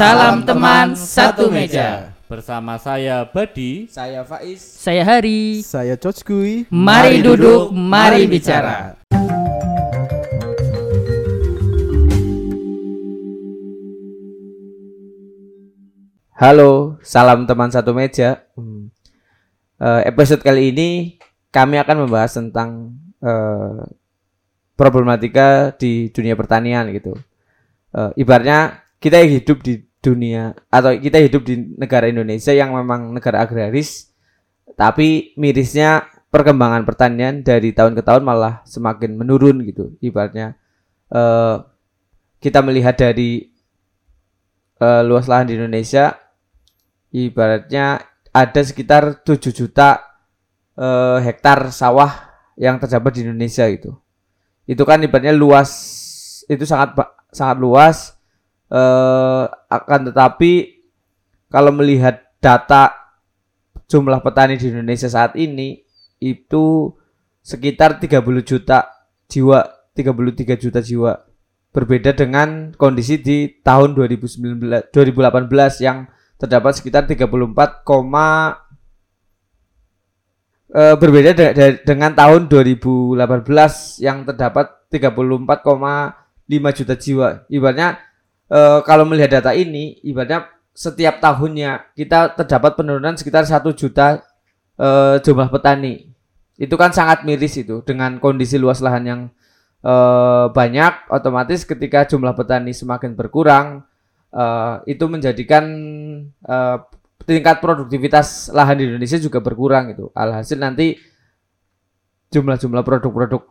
Salam teman satu meja. Bersama saya Badi. Saya Faiz. Saya Hari. Saya Coach Gui. Mari duduk, mari bicara. Halo, salam teman satu meja. Hmm. Eh, episode kali ini kami akan membahas tentang eh, problematika di dunia pertanian gitu. Eh, ibaratnya kita hidup di dunia atau kita hidup di negara Indonesia yang memang negara agraris, tapi mirisnya perkembangan pertanian dari tahun ke tahun malah semakin menurun gitu. Ibaratnya eh, kita melihat dari eh, luas lahan di Indonesia ibaratnya ada sekitar 7 juta eh, hektar sawah yang terdapat di Indonesia itu. Itu kan ibaratnya luas itu sangat sangat luas eh, akan tetapi kalau melihat data jumlah petani di Indonesia saat ini itu sekitar 30 juta jiwa, 33 juta jiwa. Berbeda dengan kondisi di tahun 2019 2018 yang terdapat sekitar 34, eh, berbeda de- de- dengan tahun 2018 yang terdapat 34,5 juta jiwa. Ibaratnya eh, kalau melihat data ini, ibaratnya setiap tahunnya kita terdapat penurunan sekitar 1 juta eh, jumlah petani. Itu kan sangat miris itu dengan kondisi luas lahan yang eh, banyak, otomatis ketika jumlah petani semakin berkurang, eh, itu menjadikan eh, tingkat produktivitas lahan di Indonesia juga berkurang gitu. Alhasil nanti jumlah-jumlah produk-produk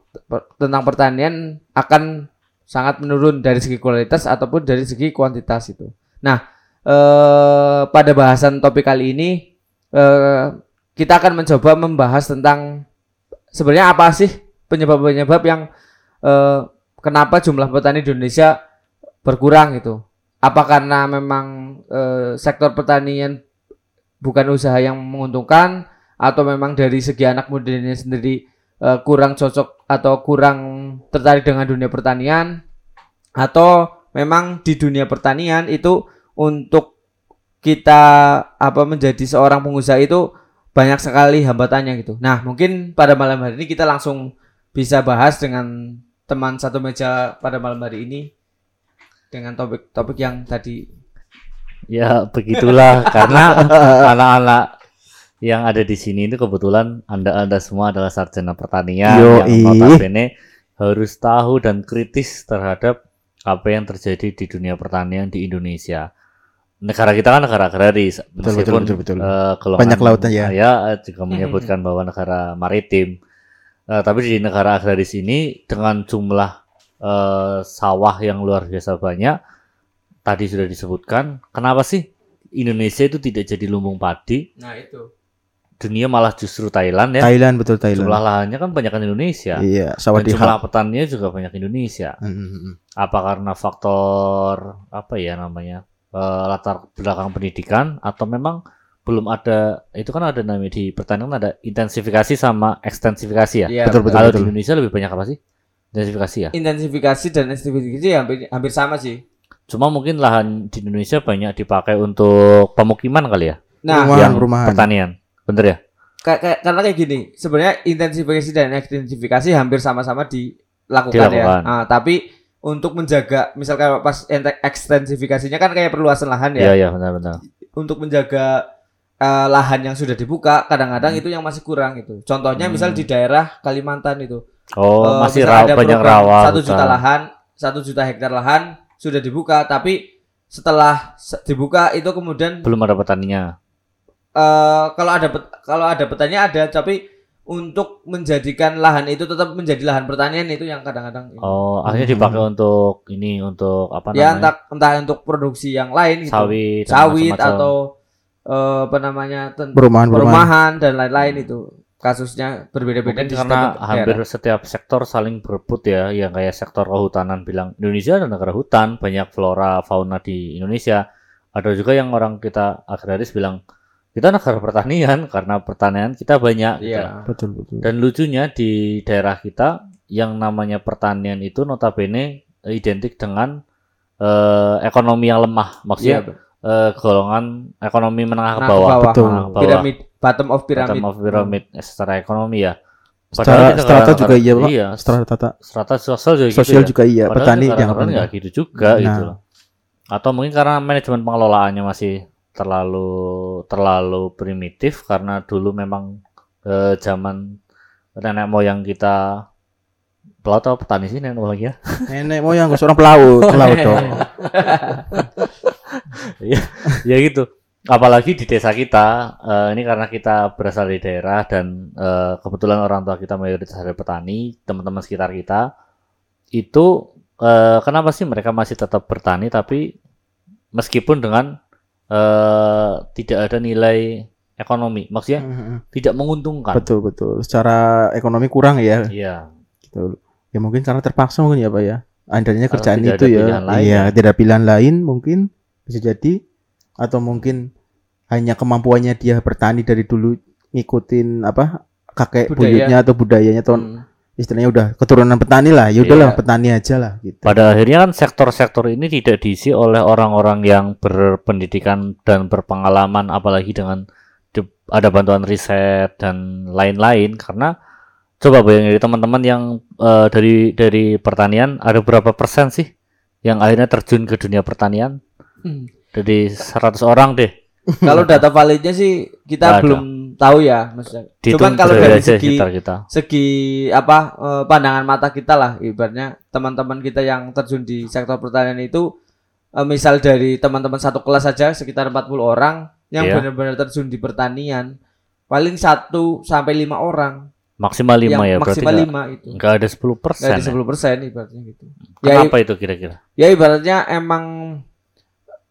tentang pertanian akan sangat menurun dari segi kualitas ataupun dari segi kuantitas itu. Nah, eh, pada bahasan topik kali ini eh, kita akan mencoba membahas tentang sebenarnya apa sih penyebab-penyebab yang eh, kenapa jumlah petani di Indonesia berkurang gitu. Apa karena memang eh, sektor pertanian bukan usaha yang menguntungkan atau memang dari segi anak mudanya sendiri eh, kurang cocok atau kurang tertarik dengan dunia pertanian atau memang di dunia pertanian itu untuk kita apa menjadi seorang pengusaha itu banyak sekali hambatannya gitu. Nah, mungkin pada malam hari ini kita langsung bisa bahas dengan teman satu meja pada malam hari ini dengan topik-topik yang tadi Ya begitulah karena anak-anak yang ada di sini itu kebetulan anda-anda semua adalah sarjana pertanian Yoi. yang notabene harus tahu dan kritis terhadap apa yang terjadi di dunia pertanian di Indonesia. Negara kita kan negara agraris, Betul, betul, meskipun betul, betul. eh, golongan Banyak lautan ya. saya eh, juga menyebutkan bahwa negara maritim. Eh, tapi di negara agraris ini dengan jumlah eh, sawah yang luar biasa banyak, tadi sudah disebutkan, kenapa sih Indonesia itu tidak jadi lumbung padi, Nah, itu. Dunia malah justru Thailand ya. Thailand betul Thailand. Jumlah lahannya kan banyak Indonesia. Iya, sawah Dan di jumlah petaninya juga banyak Indonesia. Hmm, hmm, hmm. Apa karena faktor apa ya namanya eh, latar belakang pendidikan atau memang belum ada itu kan ada namanya di pertanian ada intensifikasi sama ekstensifikasi ya. Iya, Betul, betul, Kalau di. Indonesia lebih banyak apa sih? Intensifikasi ya. Intensifikasi dan ekstensifikasi hampir hampir sama sih. Cuma mungkin lahan di Indonesia banyak dipakai untuk pemukiman kali ya, Nah, Rumah. yang rumahan. pertanian. Bener ya? ka- ka- karena kayak gini, sebenarnya intensifikasi dan ekstensifikasi hampir sama-sama dilakukan, Dilakukan. ya. Nah, tapi untuk menjaga, misalkan pas ekstensifikasinya kan kayak perluasan lahan Iya, ya. iya, benar-benar. Untuk menjaga eh, lahan yang sudah dibuka, kadang-kadang itu yang masih kurang itu. Contohnya Hmm. misal di daerah Kalimantan itu. Oh, Eh, masih rawa, ada banyak rawa. Satu juta lahan, satu juta hektar lahan sudah dibuka, tapi setelah se- dibuka itu kemudian Belum ada petaninya. Eh kalau ada kalau ada petanya ada tapi untuk menjadikan lahan itu tetap menjadi lahan pertanian itu yang kadang-kadang Oh, akhirnya Hmm. dipakai untuk ini untuk apa ya namanya? entah entah untuk produksi yang lain gitu. sawit, sawit macam-macam. atau eh, apa namanya Perumahan, perumahan. perumahan dan lain-lain itu kasusnya berbeda-beda di karena setiap hampir daerah. setiap sektor saling berebut ya, yang kayak sektor kehutanan bilang Indonesia adalah negara hutan, banyak flora fauna di Indonesia. Ada juga yang orang kita agraris bilang kita negara pertanian karena pertanian kita banyak. gitu. Iya. Betul betul. Dan lucunya di daerah kita yang namanya pertanian itu notabene identik dengan eh, ekonomi yang lemah, Iya, maksudnya Bang. eh, golongan ekonomi menengah ke Nah, bawah, bawah. Betul. Menengah ke bawah. Piramid bottom of pyramid. bottom of pyramid eh, secara ekonomi ya. Secara di strata negara-negara- juga iya, Pak. Iya, tata strata sosial juga sosial gitu ya. juga iya, Padahal petani nggak gitu juga Nah. gitu loh. Atau mungkin karena manajemen pengelolaannya masih terlalu terlalu primitif karena dulu memang eh, zaman nenek moyang kita pelaut atau petani sih nenek moyang ya. Nenek moyang seorang pelaut, pelaut dong. ya gitu. Apalagi di desa kita, eh, ini karena kita berasal dari daerah dan eh, kebetulan orang tua kita mayoritas dari petani, teman-teman sekitar kita itu eh, kenapa sih mereka masih tetap bertani tapi meskipun dengan eh, tidak ada nilai ekonomi, maksudnya tidak menguntungkan. betul betul. Secara ekonomi kurang ya, Iya. gitu. Ya mungkin karena terpaksa mungkin ya pak ya. Adanya Atau kerjaan itu ya. lain Iya, ya. tidak pilihan lain mungkin bisa jadi atau mungkin hanya kemampuannya dia bertani dari dulu ngikutin apa kakek Budaya. buyutnya atau budayanya atau Hmm. Istilahnya udah keturunan petani lah. Ya udahlah Iya. petani aja lah gitu. Pada akhirnya kan sektor-sektor ini tidak diisi oleh orang-orang yang berpendidikan dan berpengalaman apalagi dengan ada bantuan riset dan lain-lain karena coba bayangin teman-teman yang eh, dari dari pertanian ada berapa persen sih yang akhirnya terjun ke dunia pertanian Hmm. dari 100 orang deh Kalau data validnya sih kita ada. Tahu ya, maksudnya. Cuman kalau dari segi kita? segi apa eh, pandangan mata kita lah ibaratnya teman-teman kita yang terjun di sektor pertanian itu eh, misal dari teman-teman satu kelas saja sekitar 40 orang yang Iya. benar-benar terjun di pertanian paling satu sampai lima orang. Maksimal 5 yang ya berarti maksimal nggak lima itu nggak ada 10 nggak persen ada 10 persen ibaratnya gitu. Ya, kenapa itu kira-kira? ya ibaratnya emang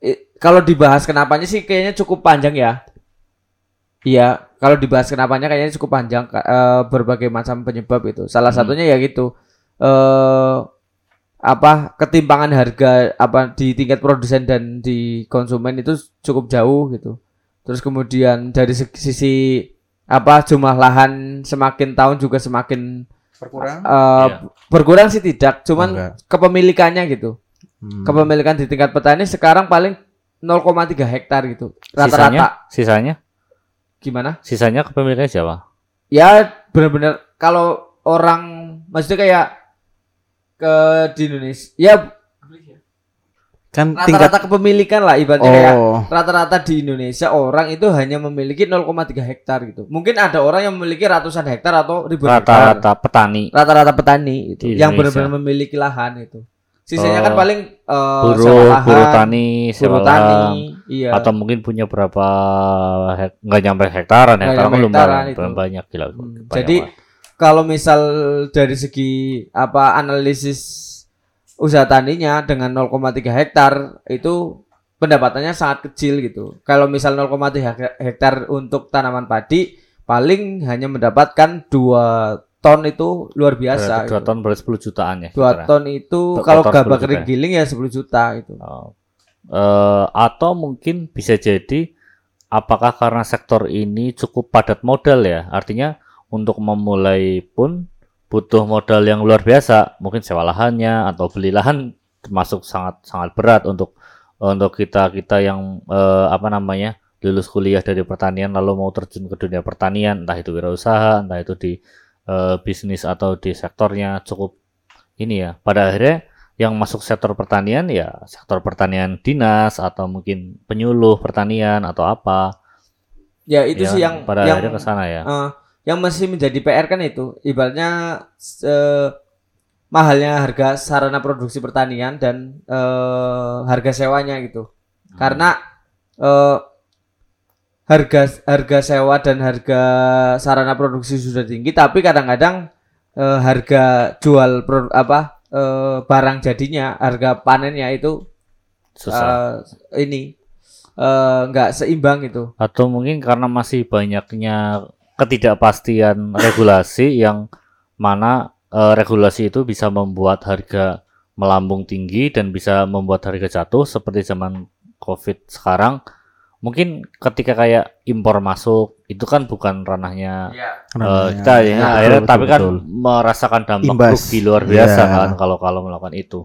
i- kalau dibahas kenapanya sih kayaknya cukup panjang ya. Iya, kalau dibahas kenapanya kayaknya cukup panjang Kak. Eh, berbagai macam penyebab itu. Salah Hmm. satunya ya gitu. Eh apa ketimpangan harga apa di tingkat produsen dan di konsumen itu cukup jauh gitu. Terus kemudian dari sisi apa jumlah lahan semakin tahun juga semakin Berkurang? eh, Iya. berkurang sih tidak, cuman Enggak. kepemilikannya gitu. Hmm. Kepemilikan di tingkat petani sekarang paling 0,3 hektar gitu. sisanya Rata-rata sisanya gimana? sisanya kepemilikan siapa Ya benar-benar kalau orang maksudnya kayak ke di Indonesia ya Kan tingkat rata-rata kepemilikan lah ibaratnya kayak Oh, rata-rata di Indonesia orang itu hanya memiliki 0,3 hektar gitu. Mungkin ada orang yang memiliki ratusan hektar atau ribuan hektar. rata-rata petani Rata-rata petani itu yang benar-benar memiliki lahan itu. Sisanya kan Oh. paling eh, sewa buruh lahan, buruh tani sewa buruh tani, lahan, iya. atau mungkin punya berapa nggak nyampe hektaran Nggak hektaran nyampe belum hektaran banyak, itu. belum banyak gila Hmm, banyak jadi banget. kalau misal dari segi apa analisis usaha taninya dengan 0,3 hektar itu pendapatannya sangat kecil gitu. Kalau misal 0,3 hek- hektar untuk tanaman padi paling hanya mendapatkan 2 ton itu luar biasa. Berarti dua gitu. ton berarti 10 jutaan ya 2 kira-kira. ton itu Dua kalau gabah 10 kering giling ya 10 juta itu. Oh. Eh, atau mungkin bisa jadi apakah karena sektor ini cukup padat modal ya artinya untuk memulai pun butuh modal yang luar biasa mungkin sewa lahannya atau beli lahan termasuk sangat sangat berat untuk untuk kita kita yang eh, apa namanya lulus kuliah dari pertanian lalu mau terjun ke dunia pertanian entah itu wirausaha entah itu di eh, bisnis atau di sektornya cukup ini ya. Pada akhirnya yang masuk sektor pertanian ya sektor pertanian dinas atau mungkin penyuluh pertanian atau apa. Ya itu Ya, sih yang pada yang akhirnya ke sana ya. Eh, yang masih menjadi PR kan itu. Ibaratnya eh, mahalnya harga sarana produksi pertanian dan eh, harga sewanya gitu. Karena eh, harga harga sewa dan harga sarana produksi sudah tinggi tapi kadang-kadang eh, harga jual pro- apa eh, barang jadinya harga panennya itu susah. eh, ini nggak seimbang itu. Atau mungkin karena masih banyaknya ketidakpastian regulasi yang mana eh, regulasi itu bisa membuat harga melambung tinggi dan bisa membuat harga jatuh seperti zaman covid sekarang mungkin ketika kayak impor masuk itu kan bukan ranahnya Eh, namanya. kita ya, Betul, akhirnya betul, tapi kan betul. merasakan dampak Imbas. rugi luar biasa Iya. kan kalau kalau melakukan itu.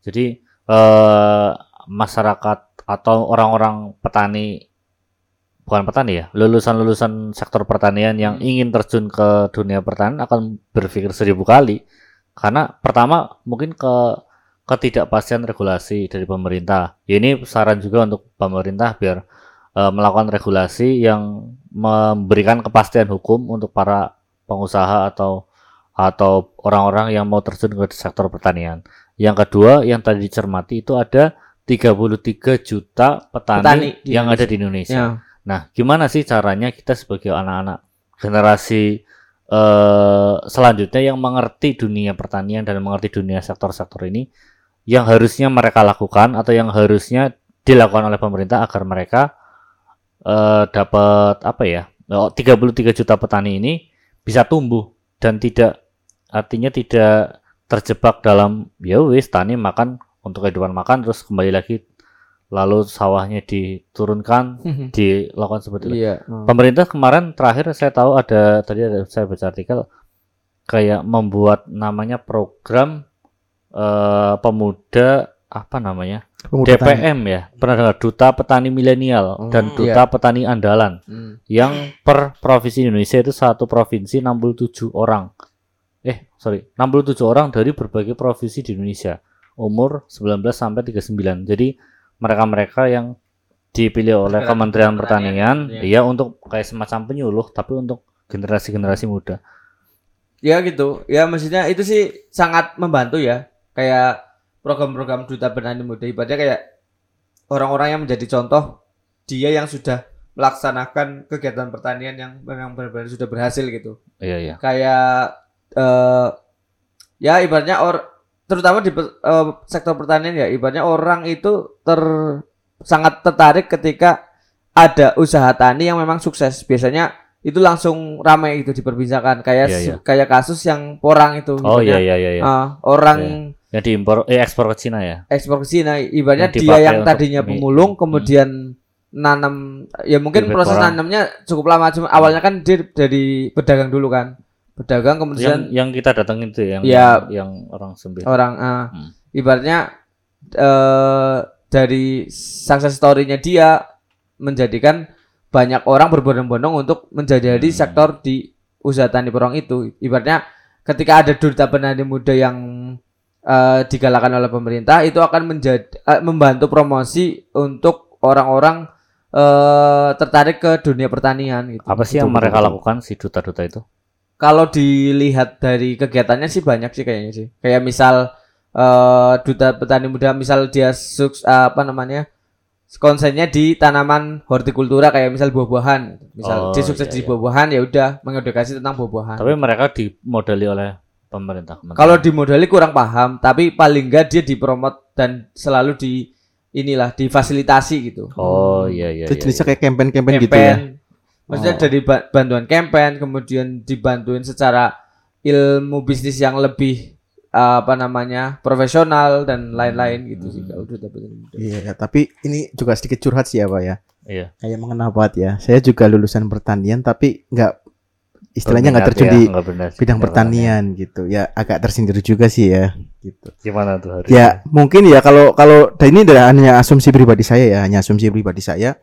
Jadi eh masyarakat atau orang-orang petani bukan petani ya, lulusan-lulusan sektor pertanian yang Hmm. ingin terjun ke dunia pertanian akan berpikir seribu kali. Karena pertama mungkin ke ketidakpastian regulasi dari pemerintah. Ya, Ini saran juga untuk pemerintah biar eh, melakukan regulasi yang memberikan kepastian hukum untuk para pengusaha atau atau orang-orang yang mau terjun ke sektor pertanian. Yang kedua yang tadi dicermati itu ada 33 juta petani, Petani yang ada di Indonesia. Ya. Nah, gimana sih caranya kita sebagai anak-anak generasi eh, selanjutnya yang mengerti dunia pertanian dan mengerti dunia sektor-sektor ini yang harusnya mereka lakukan atau yang harusnya dilakukan oleh pemerintah agar mereka eh, dapat apa ya? oh, 33 juta petani ini bisa tumbuh dan tidak artinya tidak terjebak dalam ya wis tani makan untuk kehidupan makan terus kembali lagi lalu sawahnya diturunkan dilakukan seperti itu. Iya. Oh. Pemerintah kemarin terakhir saya tahu ada tadi ada saya baca artikel kayak membuat namanya program eh, pemuda apa namanya Pemuda. DPM ya pernah dengar Duta Petani Milenial Oh, dan Duta Petani Andalan Hmm. yang per provinsi Indonesia itu satu provinsi 67 orang eh sorry 67 orang dari berbagai provinsi di Indonesia umur 19 sampai 39 jadi mereka-mereka yang dipilih oleh Kementerian Kementerian Pertanian, Pertanian iya. ya untuk kayak semacam penyuluh tapi untuk generasi-generasi muda Ya gitu. Ya maksudnya itu sih sangat membantu ya. Kayak program-program duta petani muda ibaratnya kayak orang-orang yang menjadi contoh dia yang sudah melaksanakan kegiatan pertanian yang memang benar-benar sudah berhasil gitu. iya iya Kayak eh ya ibaratnya or terutama di eh, sektor pertanian ya ibaratnya orang itu ter sangat tertarik ketika ada usaha tani yang memang sukses. Biasanya itu langsung ramai itu diperbincangkan kayak su- iya. kayak kasus yang porang itu oh iya iya iya, iya. ah, orang yang diimpor eh ekspor ke Cina ya ekspor ke Cina ibaratnya Yang dia yang tadinya mie. pemulung Hmm. kemudian nanam ya mungkin Bibit proses porang. nanamnya cukup lama cuma awalnya kan dia dari pedagang dulu kan pedagang yang kemudian yang kita datengin itu yang Ya. yang, yang orang sembilan orang ah, Hmm. ibaratnya eh dari success story-nya dia menjadikan banyak orang berbondong-bondong untuk menjadi Hmm. sektor di usaha tani porong itu ibaratnya ketika ada duta petani muda yang eh, digalakan oleh pemerintah itu akan menjadi eh, membantu promosi untuk orang-orang eh tertarik ke dunia pertanian gitu. apa sih yang mereka betul. lakukan si duta-duta itu Kalau dilihat dari kegiatannya sih banyak sih kayaknya sih. Kayak misal eh duta petani muda misal dia suks apa namanya? konsennya di tanaman hortikultura kayak misal buah-buahan. Misal Oh, dia sukses iya, di iya. buah-buahan ya udah mengedukasi tentang buah-buahan. tapi mereka dimodali oleh pemerintah kementerian. Kalau di modali kurang paham, tapi paling enggak dia dipromot dan selalu di inilah difasilitasi gitu. oh iya iya Itu iya, jenisnya iya. kayak campaign-campaign gitu ya. Maksudnya Oh. dari ba- bantuan campaign, kemudian dibantuin secara ilmu bisnis yang lebih apa namanya profesional dan lain-lain gitu sih Hmm. kalau duta petani muda. Iya, ya, tapi ini juga sedikit curhat sih ya, Pak ya. Iya. Kayak mengenal banget ya. Saya juga lulusan pertanian tapi nggak istilahnya nggak terjun ya, di benar sih, bidang pertanian gitu. Ya agak tersindir juga sih ya gitu. gimana tuh hari Ya mungkin ya kalau kalau dan ini adalah hanya asumsi pribadi saya ya, hanya asumsi pribadi saya.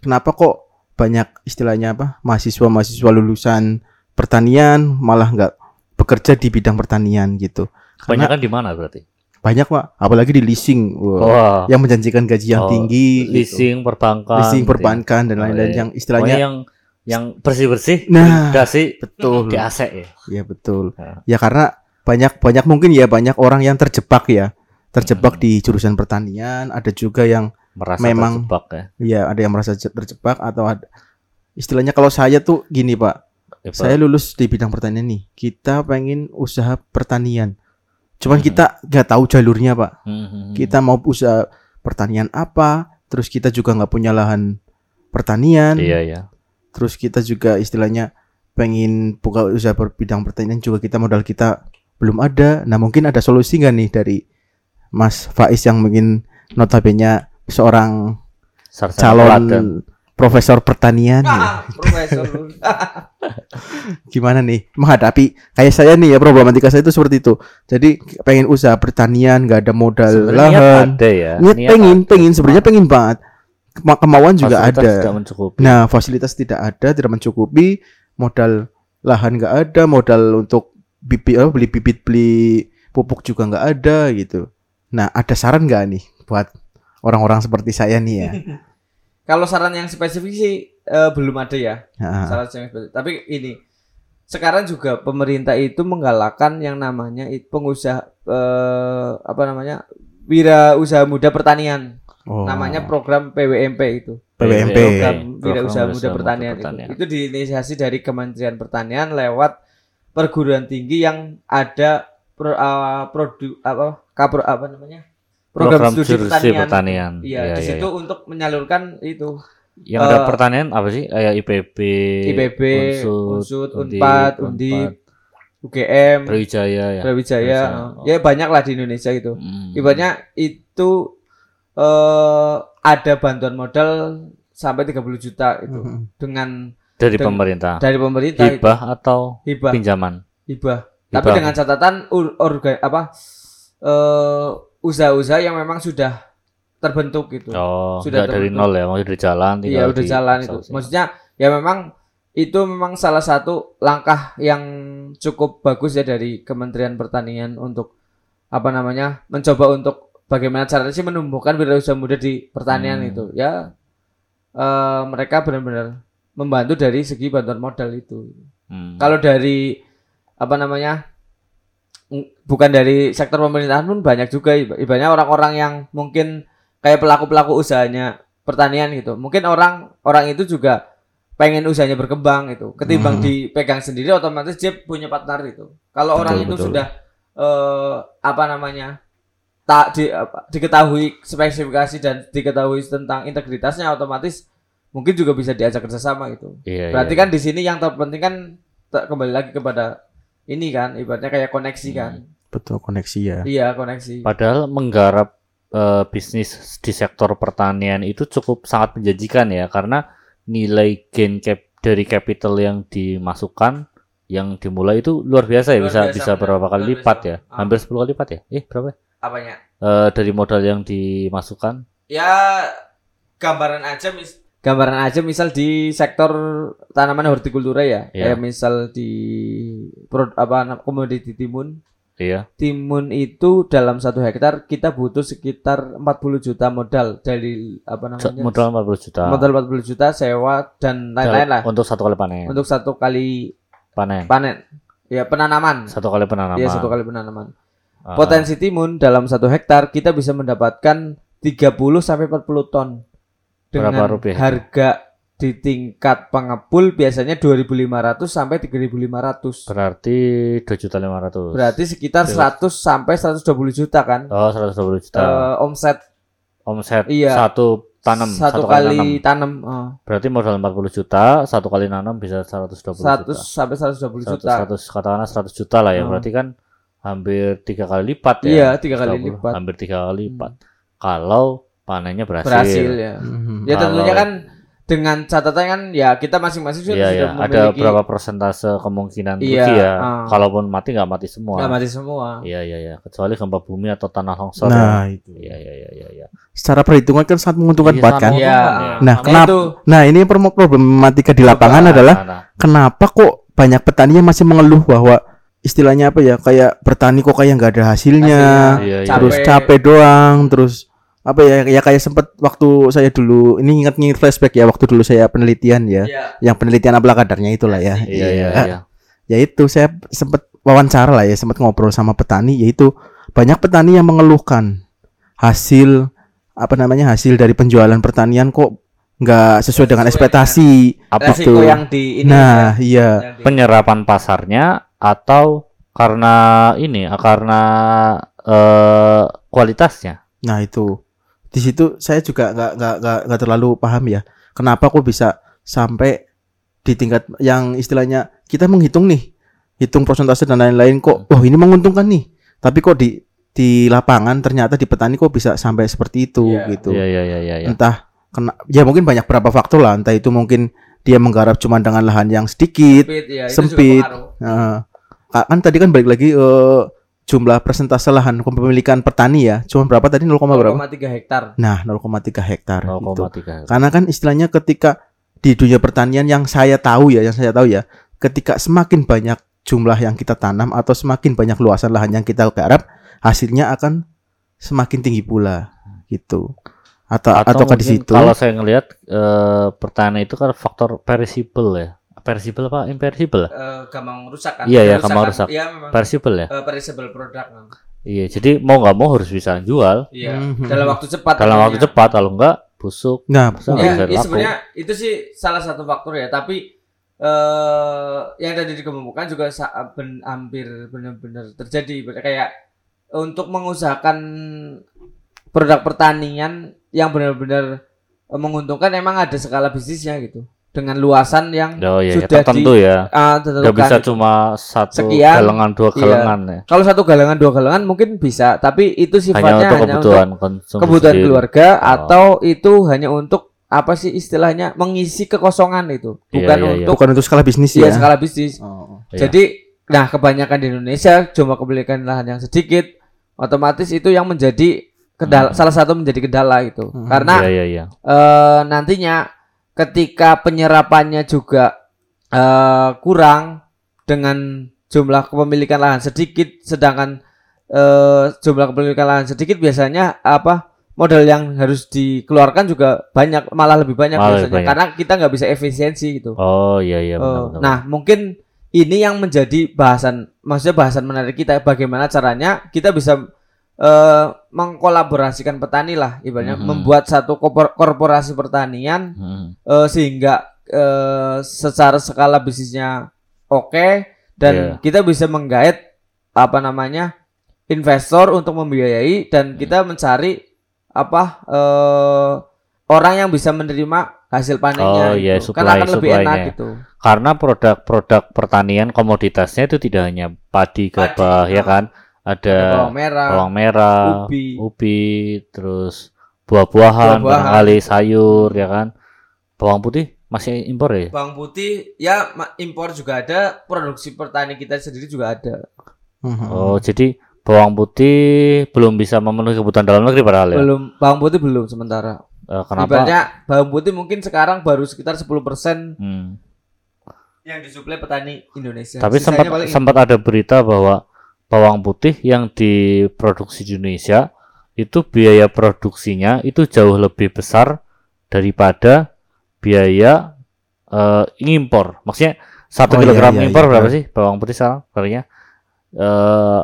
Kenapa kok banyak istilahnya apa mahasiswa-mahasiswa lulusan pertanian malah nggak bekerja di bidang pertanian gitu? Karena Kebanyakan di mana berarti? banyak pak, apalagi di leasing, Wah, Wah, yang menjanjikan gaji yang Oh, tinggi, gitu. leasing, perbankan, leasing gitu ya. perbankan dan Oh, lain-lain iya. yang Pokoknya istilahnya yang yang bersih-bersih, Nah, dasi betul. di AC ya. Iya betul. Ya. Ya karena banyak banyak mungkin ya banyak orang yang terjebak ya. Terjebak Hmm. di jurusan pertanian, ada juga yang Merasa Memang- terjebak ya. ya ada yang merasa je- terjebak atau ada istilahnya kalau saya tuh gini, Pak. Ya, Pak. Saya lulus di bidang pertanian nih. Kita pengen usaha pertanian. Cuman Hmm. kita nggak tahu jalurnya, Pak. Hmm, hmm, hmm. Kita mau usaha pertanian apa? Terus kita juga nggak punya lahan pertanian. Iya, iya. Terus kita juga istilahnya pengen buka usaha per- bidang pertanian juga kita modal kita belum ada. Nah mungkin ada solusi nggak nih dari Mas Faiz yang mungkin notabene seorang Sarjana calon teladan. profesor pertanian ya. Ah, profesor lu. gimana nih menghadapi kayak saya nih ya problematika saya itu seperti itu. Jadi pengen usaha pertanian nggak ada modal Sebenarnya niat lahan. ada ya. Niat niat pengen, ada. pengen sebenarnya pengen banget. Kema- kemauan juga Fasilitas ada. tidak mencukupi. Nah, fasilitas tidak ada, tidak mencukupi, modal lahan nggak ada, modal untuk bibit oh, beli bibit beli pupuk juga nggak ada gitu. Nah, ada saran nggak nih buat orang-orang seperti saya nih ya? Kalau saran yang spesifik sih eh, belum ada ya. Nah, Saran yang spesifik. Tapi ini sekarang juga pemerintah itu menggalakkan yang namanya pengusaha eh, apa namanya wira usaha muda pertanian. Oh, Namanya program PWMP itu. PWMP. Program Program wira usaha muda pertanian, Pertanian. itu. Itu diinisiasi dari Kementerian Pertanian lewat perguruan tinggi yang ada pro, eh, produ apa kapro apa namanya? Program studi studi pertanian. Iya, Iya, di iya, situ untuk menyalurkan itu Yang ada Eh, pertanian apa sih? Kayak IPB, IPB, Undip, Unpad, Undip, UGM, Brawijaya ya. Brawijaya, Oh. ya banyak lah di Indonesia itu. Hmm. Ibaratnya itu eh ada bantuan modal sampai 30 juta itu Mhm. dengan dari dan- pemerintah. dari pemerintah itu. Hibah atau hibah, pinjaman? hibah. Hibah. Tapi dengan catatan ur- orga apa eh usaha-usaha yang memang sudah terbentuk gitu. Oh, Sudah dari terbentuk. nol ya, maksudnya udah jalan Iya udah di- jalan itu. selesai. Maksudnya ya memang itu memang salah satu langkah yang cukup bagus ya dari Kementerian Pertanian untuk apa namanya mencoba untuk bagaimana caranya sih menumbuhkan wirausaha muda di pertanian Hmm. itu ya eh, mereka benar-benar membantu dari segi bantuan modal itu. Hmm. Kalau dari apa namanya bukan dari sektor pemerintahan pun banyak juga iba- ibaratnya orang-orang yang mungkin kayak pelaku-pelaku usahanya pertanian gitu. Mungkin orang orang itu juga pengen usahanya berkembang gitu. Ketimbang Hmm. dipegang sendiri otomatis dia punya partner gitu. Kalau orang itu betul. sudah eh apa namanya? Tak di, apa, diketahui spesifikasi dan diketahui tentang integritasnya otomatis mungkin juga bisa diajak kerjasama gitu. Iya, Berarti iya. kan di sini yang terpenting kan te- kembali lagi kepada ini kan, ibaratnya kayak koneksi kan. betul koneksi ya. Iya, koneksi. Padahal menggarap eh, bisnis di sektor pertanian itu cukup sangat menjanjikan ya karena nilai gain cap dari capital yang dimasukkan yang dimulai itu luar biasa ya Luar bisa biasa, bisa berapa kali Luar lipat biasa. ya Ah. hampir 10 kali lipat ya eh berapa Apanya? Eh, dari modal yang dimasukkan Ya gambaran aja mis gambaran aja misal di sektor tanaman hortikultura ya. Iya. Kayak misal di pro, apa komoditi timun. iya Timun itu dalam satu hektar kita butuh sekitar 40 juta modal dari apa namanya? modal 40 juta modal 40 juta sewa dan lain-lain lah untuk satu kali panen untuk satu kali panen panen. Ya penanaman. satu kali penanaman Iya satu kali penanaman. Ah, Potensi timun dalam satu hektar kita bisa mendapatkan 30 sampai 40 ton. Dengan Berapa rupiah harga di tingkat pengepul biasanya 2.500 sampai 3.500. berarti dua juta lima ratus Berarti sekitar Iya. 100 sampai 120 juta kan? oh 120 juta Eh, omset omset iya. satu tanam satu, nanam. kali tanam eh, Berarti modal 40 juta, satu kali nanam bisa 120 100 juta. sampai 120 100, juta. 100 katakanlah 100 juta lah ya. Hmm. Berarti kan hampir tiga kali lipat ya. Iya, tiga kali 120, lipat. Hampir tiga kali Hmm. lipat. Kalau panennya berhasil. Berhasil ya. Mhm. Ya tentunya Kalau- kan dengan catatan kan ya kita masing-masing sudah, Iya ya, sudah ada memiliki berapa persentase kemungkinan Iya, rugi ya. ah. Kalaupun mati nggak mati semua. nggak mati semua. Iya iya iya, kecuali gempa bumi atau tanah longsor. Nah, ya. itu. Iya iya iya iya iya. Secara perhitungan kan sangat menguntungkan Iya, banget sangat kan. Iya. menguntungkan ya. Nah, Nah, kenapa? itu Nah, ini problematika di lapangan Nah, adalah nah, kenapa kok banyak petani yang masih mengeluh bahwa istilahnya apa ya kayak bertani kok kayak nggak ada hasilnya, hasilnya Iya, iya. terus capek doang, terus apa ya ya kayak sempet waktu saya dulu ini ingat-ingat flashback ya waktu dulu saya penelitian ya, Iya. yang penelitian apalah kadarnya itulah ya. Iya iya iya. Ya itu saya sempet wawancara lah ya, sempet ngobrol sama petani yaitu banyak petani yang mengeluhkan hasil apa namanya hasil dari penjualan pertanian kok nggak sesuai dengan ekspektasi. Apa Betul. yang di ini Nah, iya. yang di- penyerapan pasarnya atau karena ini karena eh, kualitasnya? Nah itu. Di situ saya juga nggak nggak nggak nggak terlalu paham ya. Kenapa kok bisa sampai di tingkat yang istilahnya kita menghitung nih hitung persentase dan lain-lain kok oh ini menguntungkan nih. Tapi kok di di lapangan ternyata di petani kok bisa sampai seperti itu Iya. gitu. Iya iya iya iya iya. entah kena ya mungkin banyak berapa faktor lah. Entah itu mungkin dia menggarap cuma dengan lahan yang sedikit Sempit, ya, itu sempit. Nah, kan tadi kan balik lagi eh, jumlah persentase lahan kepemilikan petani ya. Cuma berapa tadi? 0, berapa? 0,3 hektar. nah 0,3 hektar gitu. 0,3 karena kan istilahnya ketika di dunia pertanian yang saya tahu ya yang saya tahu ya ketika semakin banyak jumlah yang kita tanam atau semakin banyak luasan lahan yang kita garap hasilnya akan semakin tinggi pula gitu. Atau atau di mungkin situ? kalau saya ngelihat eh, pertanian itu kan faktor perishable ya perishable apa imperishable ya? Eh, gampang rusak kan? Iya, iya, Rusak gampang kan? rusak. Iya memang. perishable ya Eh, perishable product. Bang. iya jadi mau nggak mau harus bisa jual Iya. Mhm. Dalam waktu cepat. dalam tentunya. waktu cepat kalau enggak busuk nah nggak Ya, ya sebenarnya itu sih salah satu faktor ya, tapi eh yang tadi dikemukakan juga sa- ben- hampir benar-benar terjadi. Berarti Kayak untuk mengusahakan produk pertanian yang benar-benar eh, menguntungkan emang ada skala bisnisnya gitu. Dengan luasan yang oh iya ya, sudah tertentu ya ah, nggak ditentukan bisa gitu. cuma satu Sekian, galengan dua iya. galengan ya Kalau satu galangan dua galangan mungkin bisa, tapi itu hanya sifatnya untuk hanya kebutuhan untuk konsumsi kebutuhan sendiri. keluarga Oh. atau itu hanya untuk apa sih istilahnya mengisi kekosongan itu, Iya, bukan iya, iya. untuk bukan untuk skala bisnis Iya ya skala bisnis. Oh. Iya. Jadi, nah kebanyakan di Indonesia cuma kepemilikan lahan yang sedikit, otomatis itu yang menjadi kendala, Hmm. salah satu menjadi kendala itu. Hmm. Karena iya iya iya eh, nantinya ketika penyerapannya juga eh, kurang dengan jumlah kepemilikan lahan sedikit, sedangkan eh, jumlah kepemilikan lahan sedikit biasanya apa modal yang harus dikeluarkan juga banyak, malah lebih banyak Malah biasanya banyak. karena kita nggak bisa efisiensi gitu. oh iya iya Oh, benar, benar. nah, mungkin ini yang menjadi bahasan, maksudnya bahasan menarik kita. Bagaimana caranya kita bisa eh, mengkolaborasikan petani lah, ibaratnya Mhm. membuat satu korporasi pertanian Hmm. eh, sehingga eh, secara skala bisnisnya oke dan Iya. kita bisa menggait apa namanya investor untuk membiayai dan Hmm. kita mencari apa eh, orang yang bisa menerima hasil panennya Oh, iya, gitu. supply- kan akan lebih enak gitu. karena produk-produk pertanian komoditasnya itu tidak hanya padi gabah Padi, ya kan ada Ada bawang merah, bawang merah ubi. ubi terus buah-buahan Buah-buahan. barangkali sayur ya kan bawang putih masih impor ya Bawang putih ya impor juga ada, produksi petani kita sendiri juga ada. Mhm. oh jadi bawang putih belum bisa memenuhi kebutuhan dalam negeri padahal ya Belum bawang putih belum sementara. Eh, kenapa Ibaratnya bawang putih mungkin sekarang baru sekitar 10% Hmm. yang disuplai petani Indonesia. Tapi Sisanya sempat paling sempat ada berita bahwa bawang putih yang diproduksi di Indonesia itu biaya produksinya itu jauh lebih besar daripada biaya eh, impor. Maksudnya satu Oh, iya, kilogram iya, impor iya. berapa sih bawang putih sekarang harganya? Eh,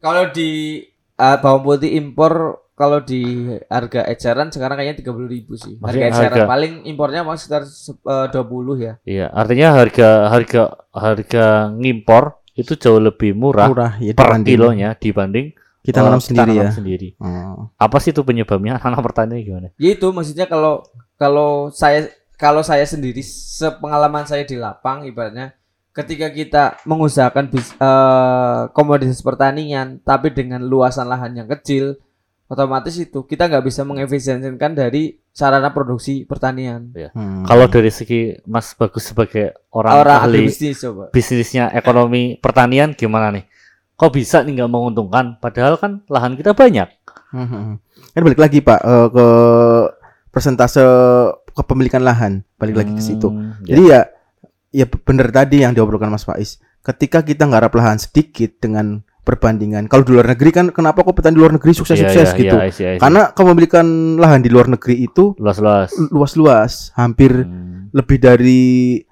kalau di uh, bawang putih impor kalau di harga eceran sekarang kayaknya 30.000 ribu sih. Harga Maksudnya eceran harga- paling impornya masih sekitar se- eh, 20 ya. iya, artinya harga harga harga ngimpor itu jauh lebih murah murah ya per dibanding kilonya dibanding kita eh, nanam sendiri nanam ya sendiri. Oh. Apa sih itu penyebabnya? Anak pertanian gimana? Ya itu maksudnya kalau kalau saya kalau saya sendiri sepengalaman saya di lapang ibaratnya ketika kita mengusahakan bis, eh, komoditas pertanian tapi dengan luasan lahan yang kecil otomatis itu kita nggak bisa mengefisiensikan dari sarana produksi pertanian Hmm. Kalau dari segi Mas Bagus sebagai orang, orang ahli agribisnis coba bisnisnya ekonomi pertanian gimana nih? Kok bisa nih nggak menguntungkan? Padahal kan lahan kita banyak. Mhm. Kan balik lagi Pak eh, ke persentase kepemilikan lahan, balik lagi ke situ. Hmm, Jadi ya ya benar tadi yang diobrolkan Mas Faiz. Ketika kita nggarap lahan sedikit dengan perbandingan. Kalau di luar negeri kan kenapa kok petani di luar negeri sukses-sukses iya, gitu? iya, I see, I see. Karena kepemilikan lahan di luar negeri itu luas-luas. luas-luas, hampir Hmm, lebih dari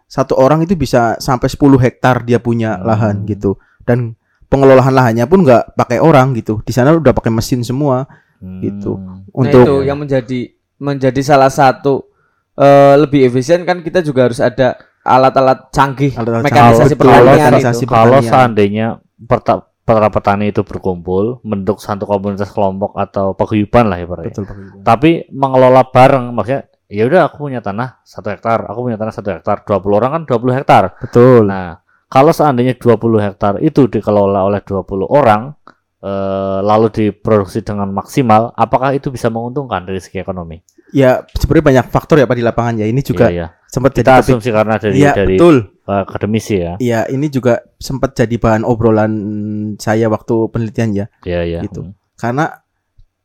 satu orang itu bisa sampai 10 hektar dia punya Hmm. lahan gitu. Dan pengelolaan lahannya pun nggak pakai orang gitu. Di sana udah pakai mesin semua hmm. gitu. nah Untuk itu yang menjadi menjadi salah satu eh, lebih efisien kan kita juga harus ada alat-alat canggih Alat-alat mekanisasi canggih, pertanian mekanisasi itu. Kalau pertanian. seandainya perta- para petani itu berkumpul, membentuk satu komunitas kelompok atau paguyuban lah ibaratnya. betul Ibu. Tapi mengelola bareng, maksudnya ya udah aku punya tanah satu hektar, aku punya tanah satu hektar, 20 orang kan 20 hektar. Betul. Nah, kalau seandainya 20 hektar itu dikelola oleh 20 orang, eh, lalu diproduksi dengan maksimal, apakah itu bisa menguntungkan dari segi ekonomi? ya sebenarnya banyak faktor ya Pak di lapangan ya. Ini juga Iya, iya. sempat Kita jadi asumsi karena dari Iya, dari betul. Uh, akademisi ya. Iya, ini juga sempat jadi bahan obrolan saya waktu penelitian ya. Iya, iya. Gitu. Karena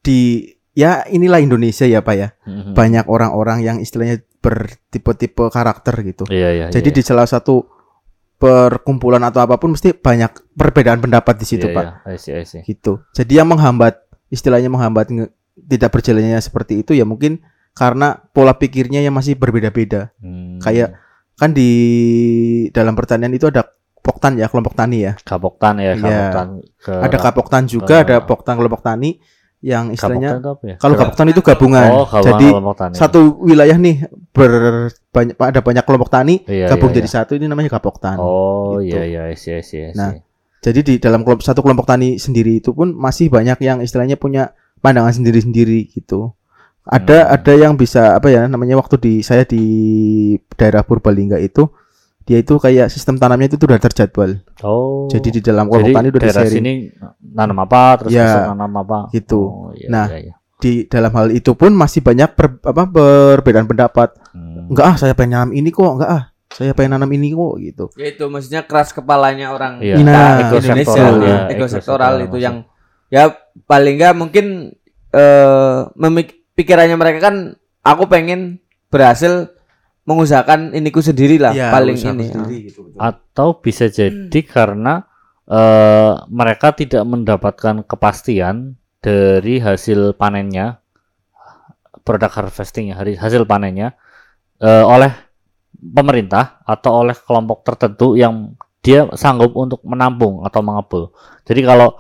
di ya inilah Indonesia ya Pak ya. Hmm, hmm, hmm. Banyak orang-orang yang istilahnya bertipe-tipe karakter gitu. Iya, iya. Jadi iya. di salah satu perkumpulan atau apa pun mesti banyak perbedaan pendapat di situ Iya, Pak. iya. I see, I see. Gitu. Jadi yang menghambat istilahnya menghambat nge- tidak berjalannya seperti itu ya mungkin karena pola pikirnya yang masih berbeda-beda. Hmm. Kayak kan di dalam pertanian itu ada poktan ya kelompok tani ya. Kapoktan ya, Iya. kapoktan ke Ada kapoktan juga, ke- ada poktan kelompok tani yang istilahnya Kapoktan ya? kalau kapoktan itu gabungan. Oh, Jadi tani. satu wilayah nih ber banyak ada banyak kelompok tani Iya, gabung iya, jadi satu ini namanya kapoktan. Oh, gitu. iya iya, I see, I see, I see. Nah, Jadi di dalam kelompok satu kelompok tani sendiri itu pun masih banyak yang istilahnya punya pandangan sendiri-sendiri gitu. Ada Hmm. ada yang bisa apa ya namanya waktu di saya di daerah Purbalingga itu dia itu kayak sistem tanamnya itu tuh udah terjadwal. oh. Jadi di dalam kelompok tani udah daerah sini nanam apa, terus Ya, nanam apa. gitu. Oh, iya, Nah, iya, iya. Di dalam hal itu pun masih banyak per- apa perbedaan pendapat. Hmm. Enggak ah saya pengen nanam ini kok, enggak ah. Saya pengen nanam ini kok gitu. Ya itu maksudnya keras kepalanya orang Iya. kita Nah, Indonesia ekosektoral, ya, ekosektoral ekosektoral itu maksud. yang ya paling enggak mungkin eh memik- pikirannya mereka kan aku pengen berhasil mengusahakan iniku sendiri lah Ya, paling ini. sendiri gitu, betul. Atau bisa jadi karena eh, mereka tidak mendapatkan kepastian dari hasil panennya, produk harvestingnya, hari- hasil panennya eh, oleh pemerintah atau oleh kelompok tertentu yang dia sanggup untuk menampung atau mengepul. Jadi kalau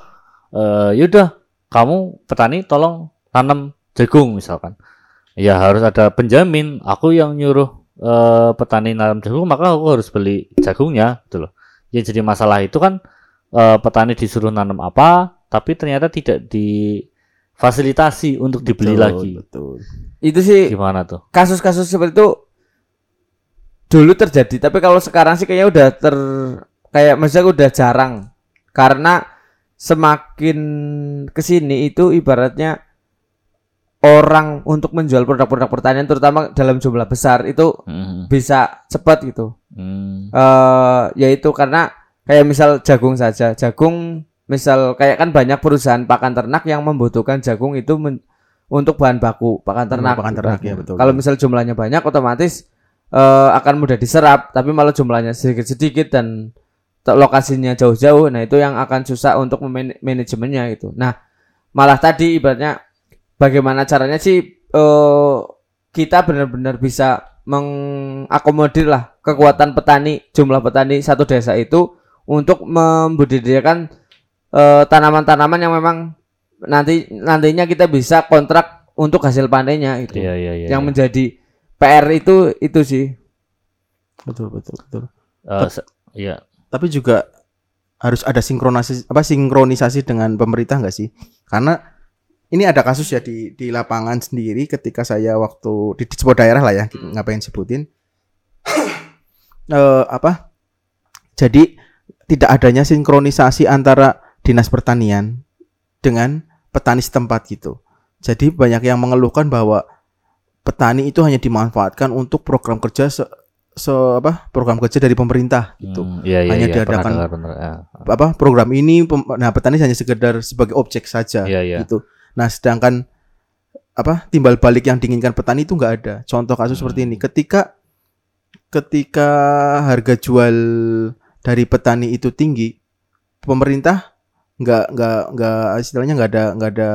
eh, yaudah kamu petani tolong tanam jagung misalkan, ya harus ada penjamin. Aku yang nyuruh eh, petani nanam jagung maka aku harus beli jagungnya, gitu loh. Yang jadi masalah itu kan eh, petani disuruh nanam apa, tapi ternyata tidak difasilitasi untuk dibeli Betul, lagi. Betul. Itu sih Gimana tuh? kasus-kasus seperti itu dulu terjadi tapi kalau sekarang sih kayaknya udah ter kayak maksudnya udah jarang karena semakin ke sini itu ibaratnya orang untuk menjual produk-produk pertanian terutama dalam jumlah besar itu Hmm. bisa cepat gitu Hmm. eh yaitu karena kayak misal jagung saja jagung misal kayak kan banyak perusahaan pakan ternak yang membutuhkan jagung itu men- untuk bahan baku pakan ternak pakan ternak, ibaratnya. ya, betul. kalau misal jumlahnya banyak otomatis eh, akan mudah diserap tapi malah jumlahnya sedikit-sedikit dan lokasinya jauh-jauh nah itu yang akan susah untuk manajemennya itu nah malah tadi ibaratnya bagaimana caranya sih eh, kita benar-benar bisa mengakomodir lah kekuatan petani jumlah petani satu desa itu untuk membudidayakan eh, tanaman-tanaman yang memang nanti nantinya kita bisa kontrak untuk hasil panennya itu Iya iya iya. yang iya. menjadi PR itu itu sih Betul, betul, betul. Eh, se- Iya. tapi juga harus ada sinkronisasi apa sinkronisasi dengan pemerintah nggak sih? Karena ini ada kasus ya di di lapangan sendiri ketika saya waktu di, di sebuah daerah lah ya, ngapain sebutin? eh apa? Jadi tidak adanya sinkronisasi antara dinas pertanian dengan petani setempat gitu. Jadi banyak yang mengeluhkan bahwa petani itu hanya dimanfaatkan untuk program kerja se, se apa program kerja dari pemerintah gitu Hmm, iya iya Hanya iya. Pernah diadakan- dengar, bener. Ya. apa program ini pem- nah petani hanya sekedar sebagai objek saja Iya iya. gitu. Nah, sedangkan apa timbal balik yang diinginkan petani itu nggak ada. Contoh kasus Hmm. seperti ini, ketika ketika harga jual dari petani itu tinggi, pemerintah nggak nggak nggak istilahnya nggak ada nggak ada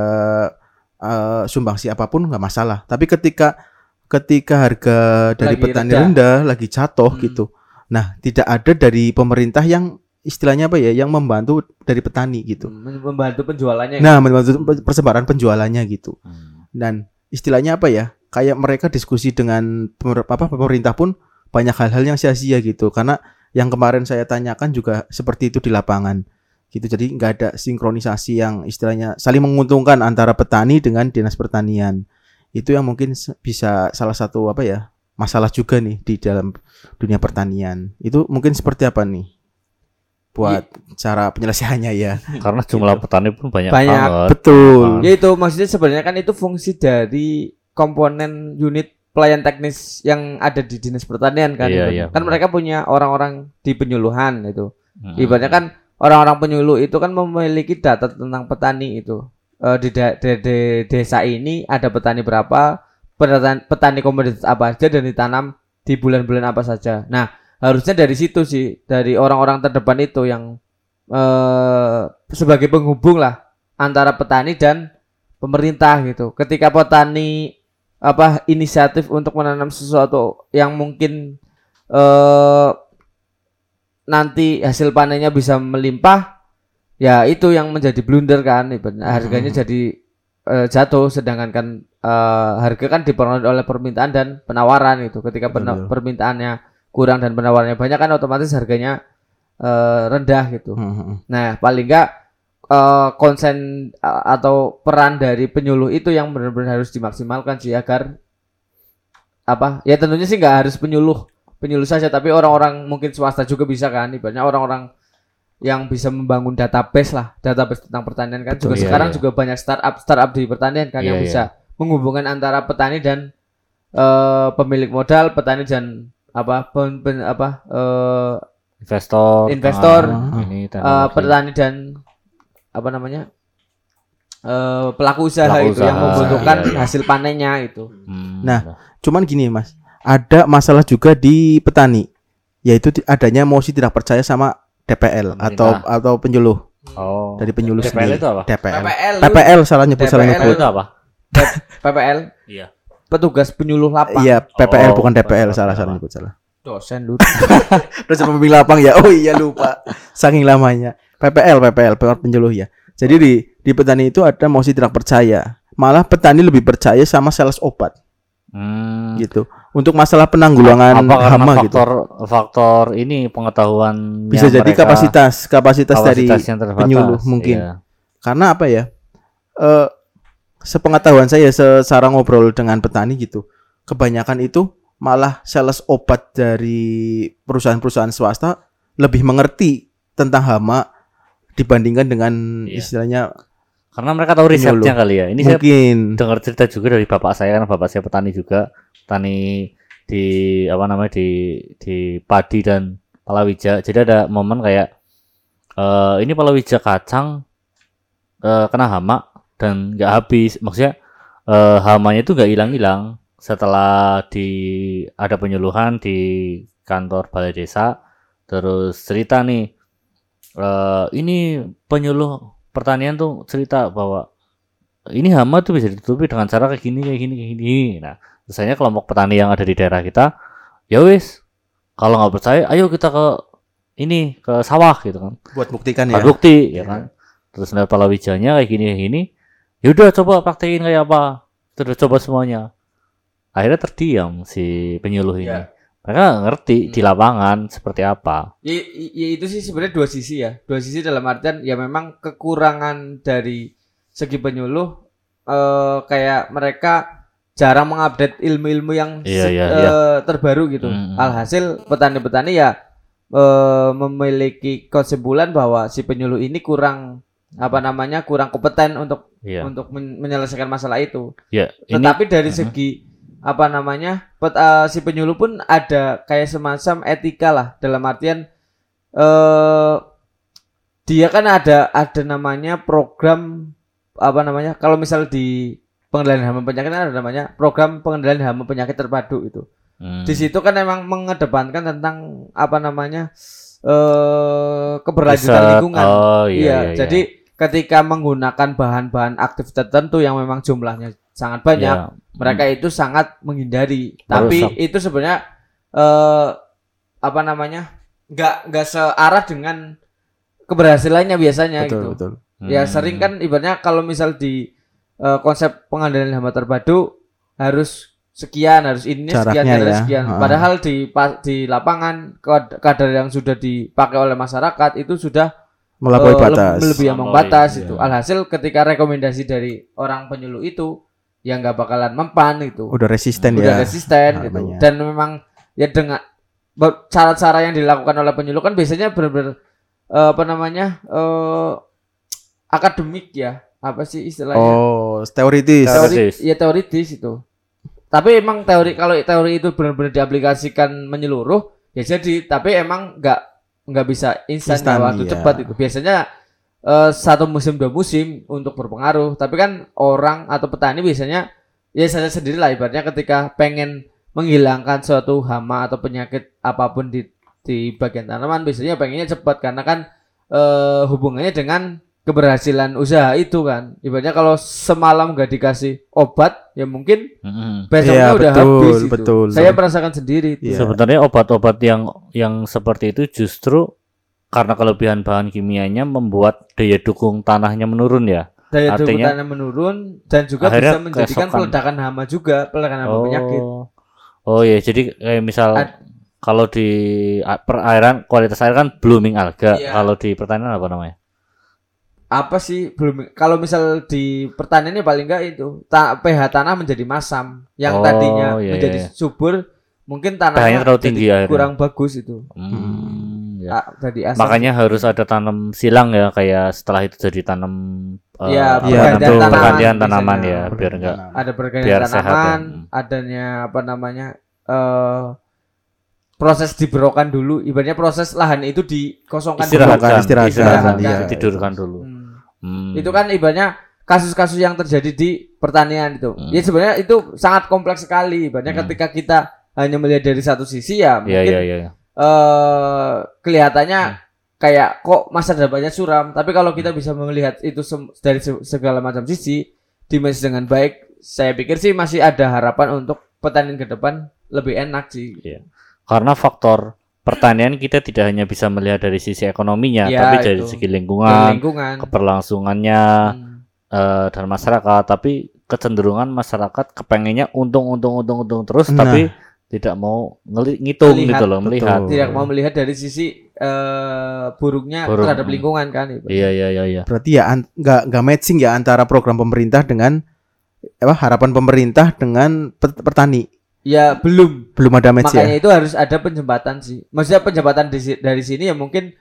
uh, sumbangsi apa pun nggak masalah. Tapi ketika ketika harga dari Lagi petani rendah. rendah lagi jatuh Hmm. gitu, nah tidak ada dari pemerintah yang istilahnya apa ya yang membantu dari petani gitu. Mem- membantu penjualannya Nah, membantu persebaran penjualannya gitu. Hmm. Dan istilahnya apa ya? Kayak mereka diskusi dengan pemer- apa pemerintah pun banyak hal-hal yang sia-sia gitu. Karena yang kemarin saya tanyakan juga seperti itu di lapangan. Gitu. Jadi nggak ada sinkronisasi yang istilahnya saling menguntungkan antara petani dengan dinas pertanian. Itu yang mungkin bisa salah satu apa ya? masalah juga nih di dalam dunia pertanian. Itu mungkin seperti apa nih? Buat cara penyelesaiannya ya. Karena jumlah petani pun banyak, Banyak. banget. Betul. Ya itu maksudnya sebenarnya kan itu fungsi dari komponen unit pelayan teknis yang ada di dinas pertanian kan. Iya, iya, kan benar. mereka punya orang-orang di penyuluhan itu. Mm. Ibaratnya kan orang-orang penyuluh itu kan memiliki data tentang petani itu. Eh, di, da- de- de- desa ini ada petani berapa, petani, petani komoditas apa aja dan ditanam di bulan-bulan apa saja. Nah, harusnya dari situ sih, dari orang-orang terdepan itu yang eh sebagai penghubung lah antara petani dan pemerintah gitu. Ketika petani apa inisiatif untuk menanam sesuatu yang mungkin eh nanti hasil panennya bisa melimpah, ya itu yang menjadi blunder kan, harganya jadi eh, jatuh, sedangkan kan eh, harga kan dipengaruhi oleh permintaan dan penawaran itu. Ketika Betul. permintaannya kurang dan penawarannya banyak kan otomatis harganya eh, rendah gitu. Hmm, hmm, hmm. Nah, paling enggak eh, konsen eh, atau peran dari penyuluh itu yang benar-benar harus dimaksimalkan sih agar apa? Ya tentunya sih nggak harus penyuluh penyuluh saja, tapi orang-orang mungkin swasta juga bisa kan. Ibaratnya orang-orang yang bisa membangun database lah, database tentang pertanian kan juga Iya, sekarang iya. juga banyak startup startup di pertanian kan yang Iya, bisa menghubungkan antara petani dan eh, pemilik modal, petani dan apa pen, pen- apa eh, investor, Investor, ah, ini eh, teknologi. petani dan apa namanya eh pelaku usaha Pelaku itu yang usaha, membutuhkan iya, iya. hasil panennya itu. Hmm, Nah, Cuman gini Mas, ada masalah juga di petani, yaitu adanya mosi tidak percaya sama DPL atau Pemerintah. atau penyuluh oh, dari penyuluh DPL sendiri. itu apa? DPL. PPL, PPL salah nyebut salah nyebut. itu apa? PPL, Iya. Petugas penyuluh lapang. Iya, PPL Oh, bukan DPL salah salah nyebut salah. Dosen lu. Terus pemimpin lapang ya. Oh iya lupa. Saking lamanya. PPL PPL PPL penyuluh ya. Jadi di di petani itu ada mosi tidak percaya. Malah petani lebih percaya sama sales obat Hmm. gitu. Untuk masalah penanggulangan apa karena hama gitu. faktor faktor ini pengetahuan Bisa jadi kapasitas kapasitas dari kapasitas terbatas. penyuluh mungkin. Iya. karena apa ya? Eh sepengetahuan saya secara ngobrol dengan petani gitu. Kebanyakan itu malah sales obat dari perusahaan-perusahaan swasta lebih mengerti tentang hama dibandingkan dengan Iya. istilahnya Karena mereka tahu risetnya kali ya. Ini saya mungkin dengar cerita juga dari bapak saya karena bapak saya petani juga petani di apa namanya di di padi dan palawija jadi ada momen kayak eh ini palawija kacang eh, kena hama dan nggak habis maksudnya eh, hamanya itu nggak hilang-hilang setelah di ada penyuluhan di kantor balai desa terus cerita nih eh, ini penyuluh pertanian tuh cerita bahwa ini hama tuh bisa ditutupi dengan cara kayak gini kayak gini kayak gini. Nah, misalnya kelompok petani yang ada di daerah kita, ya wis, kalau nggak percaya, ayo kita ke ini ke sawah gitu kan, buat buktikan ya. ya. bukti ya kan. Terus lihat palawijanya kayak gini kayak gini, ya udah coba praktekin kayak apa, terus coba semuanya. Akhirnya terdiam si penyuluh ini. Ya. Mereka ngerti di lapangan seperti apa. Ya, ya itu sih sebenarnya dua sisi ya. Dua sisi dalam artian ya memang kekurangan dari segi penyuluh eh kayak mereka jarang mengupdate ilmu-ilmu yang Iya, se- iya, eh, iya. terbaru gitu. Mm. Alhasil petani-petani ya eh, memiliki kesimpulan bahwa si penyuluh ini kurang apa namanya kurang kompeten untuk Iya. untuk men- menyelesaikan masalah itu. Ya, ini Tetapi dari Mhm. segi apa namanya pet- eh, si penyuluh pun ada kayak semacam etika lah dalam artian eh dia kan ada ada namanya program apa namanya kalau misal di pengendalian hama penyakit kan ada namanya program pengendalian hama penyakit terpadu itu hmm, di situ kan emang mengedepankan tentang apa namanya eh keberlanjutan riset. lingkungan Oh, iya, iya, iya. jadi ketika menggunakan bahan-bahan aktif tertentu yang memang jumlahnya sangat banyak Iya. mereka itu sangat menghindari Merusak. tapi itu sebenarnya eh apa namanya nggak nggak searah dengan keberhasilannya biasanya Betul gitu betul. ya Hmm. sering kan ibaratnya kalau misal di eh, konsep pengendalian hama terpadu harus sekian harus ini sekian harus ya. sekian padahal di di lapangan kad- kadar yang sudah dipakai oleh masyarakat itu sudah Melampaui eh, batas. lebih, lebih ambang batas iya. itu alhasil ketika rekomendasi dari orang penyuluh itu yang nggak bakalan mempan itu Udah resisten udah ya. resisten gitu dan memang ya dengan cara-cara yang dilakukan oleh penyuluh kan biasanya benar-benar eh, apa namanya eh akademik ya apa sih istilahnya Oh, teoritis. teori Teoritis. ya teoritis itu tapi emang teori kalau teori itu benar-benar diaplikasikan menyeluruh ya jadi tapi emang nggak nggak bisa instan waktu iya. cepat itu biasanya eh, satu musim dua musim untuk berpengaruh. Tapi kan orang atau petani biasanya ya saya sendiri lah ibaratnya ketika pengen menghilangkan suatu hama atau penyakit apa pun di di bagian tanaman biasanya pengennya cepat. Karena kan eh, hubungannya dengan keberhasilan usaha itu kan ibaratnya kalau semalam nggak dikasih obat ya mungkin Mm-mm. besoknya Iya, udah betul, habis itu. betul. saya merasakan sendiri itu. Iya. Sebenarnya obat-obat yang yang seperti itu justru karena kelebihan bahan kimianya membuat daya dukung tanahnya menurun ya. daya dukung Artinya- tanah menurun dan juga bisa menjadikan keesokan- peledakan hama juga peledakan hama penyakit Oh iya, jadi kayak misal Ad- kalau di perairan kualitas air kan blooming alga. Iya. Kalau di pertanian apa namanya? Apa sih belum kalau misal di pertanian ini paling enggak itu ta- pH tanah menjadi masam yang Oh, tadinya iya, menjadi iya. subur mungkin tanahnya terlalu tinggi akhirnya. kurang bagus itu Hmm, ya. Tadi asam Makanya harus ada tanam silang ya kayak setelah itu jadi tanam apa pergantian namanya, tanaman pergantian tanaman ya biar enggak ada pergantian biar sehat ya. tanaman adanya apa namanya eh proses diberokan dulu ibaratnya proses lahan itu dikosongkan dulu. istirahatkan, istirahatkan, istirahatkan, iya. tidurkan dulu. Hmm. Hmm. Itu kan ibaratnya kasus-kasus yang terjadi di pertanian itu. Hmm. Ya sebenarnya itu sangat kompleks sekali. Ibaratnya Hmm. ketika kita hanya melihat dari satu sisi ya Iya mungkin iya iya. eh kelihatannya Hmm. kayak kok masa depannya suram. Tapi kalau kita bisa melihat itu dari se- segala macam sisi dimensi dengan baik, saya pikir sih masih ada harapan untuk pertanian ke depan lebih enak sih. Karena faktor pertanian kita tidak hanya bisa melihat dari sisi ekonominya, Iya, tapi dari itu. segi lingkungan, lingkungan. keberlangsungannya Hmm. eh, dan masyarakat. Tapi kecenderungan masyarakat kepengennya untung untung untung untung terus, Nah. tapi tidak mau ngitung Melihat, gitu loh, betul. melihat. Tidak mau melihat dari sisi eh buruknya Buruk. terhadap lingkungan kan. Iya iya iya iya. Berarti ya nggak nggak matching ya antara program pemerintah dengan apa harapan pemerintah dengan pet- petani. Ya belum. Belum ada match Makanya ya. itu harus ada penjembatan sih. Maksudnya penjembatan di dari sini ya mungkin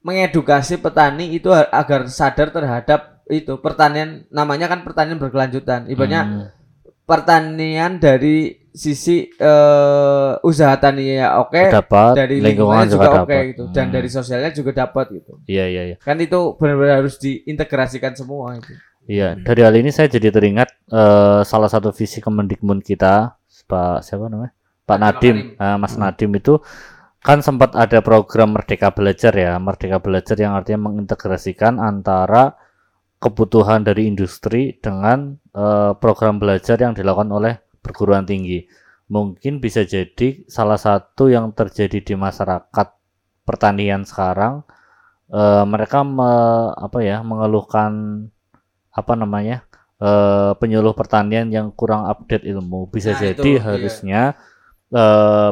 mengedukasi petani itu agar sadar terhadap itu pertanian namanya kan pertanian berkelanjutan. Ibaratnya Hmm. pertanian dari sisi eh, usaha tani ya oke, dapat dari lingkungan juga, juga oke dapat. gitu dan Hmm. dari sosialnya juga dapat gitu. Iya iya iya. Kan itu benar-benar harus diintegrasikan semua itu. Iya, dari hal ini saya jadi teringat eh, salah satu visi Kemendikbud kita, Pak siapa namanya? Pak Nadim, Makarim. eh, Mas Nadim itu kan sempat ada program Merdeka Belajar ya, Merdeka Belajar yang artinya mengintegrasikan antara kebutuhan dari industri dengan eh, program belajar yang dilakukan oleh perguruan tinggi. Mungkin bisa jadi salah satu yang terjadi di masyarakat pertanian sekarang eh, mereka me- apa ya mengeluhkan apa namanya eh, penyuluh pertanian yang kurang update ilmu bisa Nah, jadi itu, iya. harusnya eh,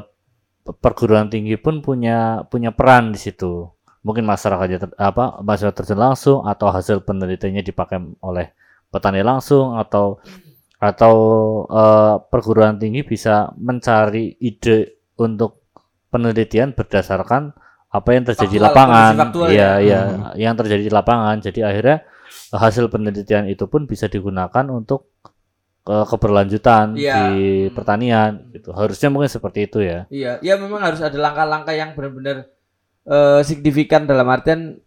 perguruan tinggi pun punya punya peran di situ mungkin masyarakatnya ter- apa masyarakat terjun langsung atau hasil penelitiannya dipakai oleh petani langsung atau atau eh, perguruan tinggi bisa mencari ide untuk penelitian berdasarkan apa yang terjadi di Faktual, lapangan faktual iya ya. iya Hmm. yang terjadi di lapangan jadi akhirnya hasil penelitian itu pun bisa digunakan untuk eh, keberlanjutan Iya. di Hmm. pertanian gitu harusnya mungkin seperti itu ya Iya, ya memang harus ada langkah-langkah yang benar-benar eh, signifikan dalam artian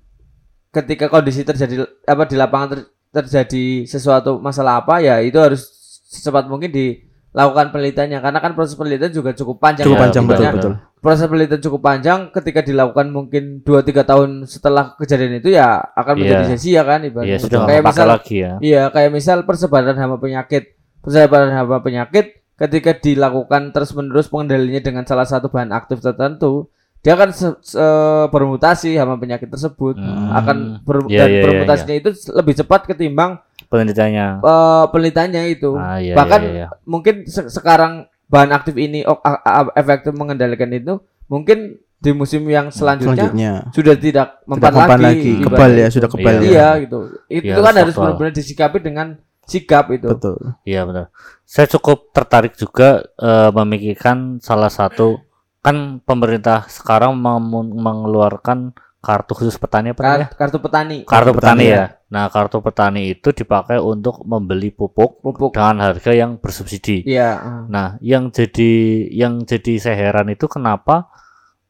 ketika kondisi terjadi apa di lapangan ter- terjadi sesuatu masalah apa ya itu harus secepat mungkin dilakukan penelitiannya karena kan proses penelitian juga cukup panjang Cukup ya. panjang betul betul. Proses penelitian cukup panjang ketika dilakukan mungkin 2-3 tahun setelah kejadian itu ya akan menjadi Iya. sia-sia kan ibaratnya. Iya sudah kayak misal lagi ya Iya, kayak misal persebaran hama penyakit. Persebaran hama penyakit ketika dilakukan terus-menerus pengendaliannya dengan salah satu bahan aktif tertentu, dia akan se- se- bermutasi hama penyakit tersebut. Hmm. Akan ber- Iya, dan iya, iya, bermutasinya itu lebih cepat ketimbang penelitiannya eh, penelitiannya itu. ah, iya, Bahkan iya, iya. Mungkin se- sekarang bahan aktif ini a- efektif mengendalikan itu, mungkin di musim yang selanjutnya, Selanjutnya sudah tidak mempan lagi, lagi, kebal ya itu. sudah kebal Iya. ya. Iya gitu. Itu Iya, kan harus benar-benar disikapi dengan sikap itu. Betul. Iya benar. Saya cukup tertarik juga eh, memikirkan salah satu kan pemerintah sekarang mem- mengeluarkan kartu khusus petani apa namanya? Kar- kartu petani. Kartu petani petani, ya. Nah, kartu petani itu dipakai untuk membeli pupuk Pupuk. dengan harga yang bersubsidi. Iya. ah. Nah, yang jadi yang jadi saya heran itu kenapa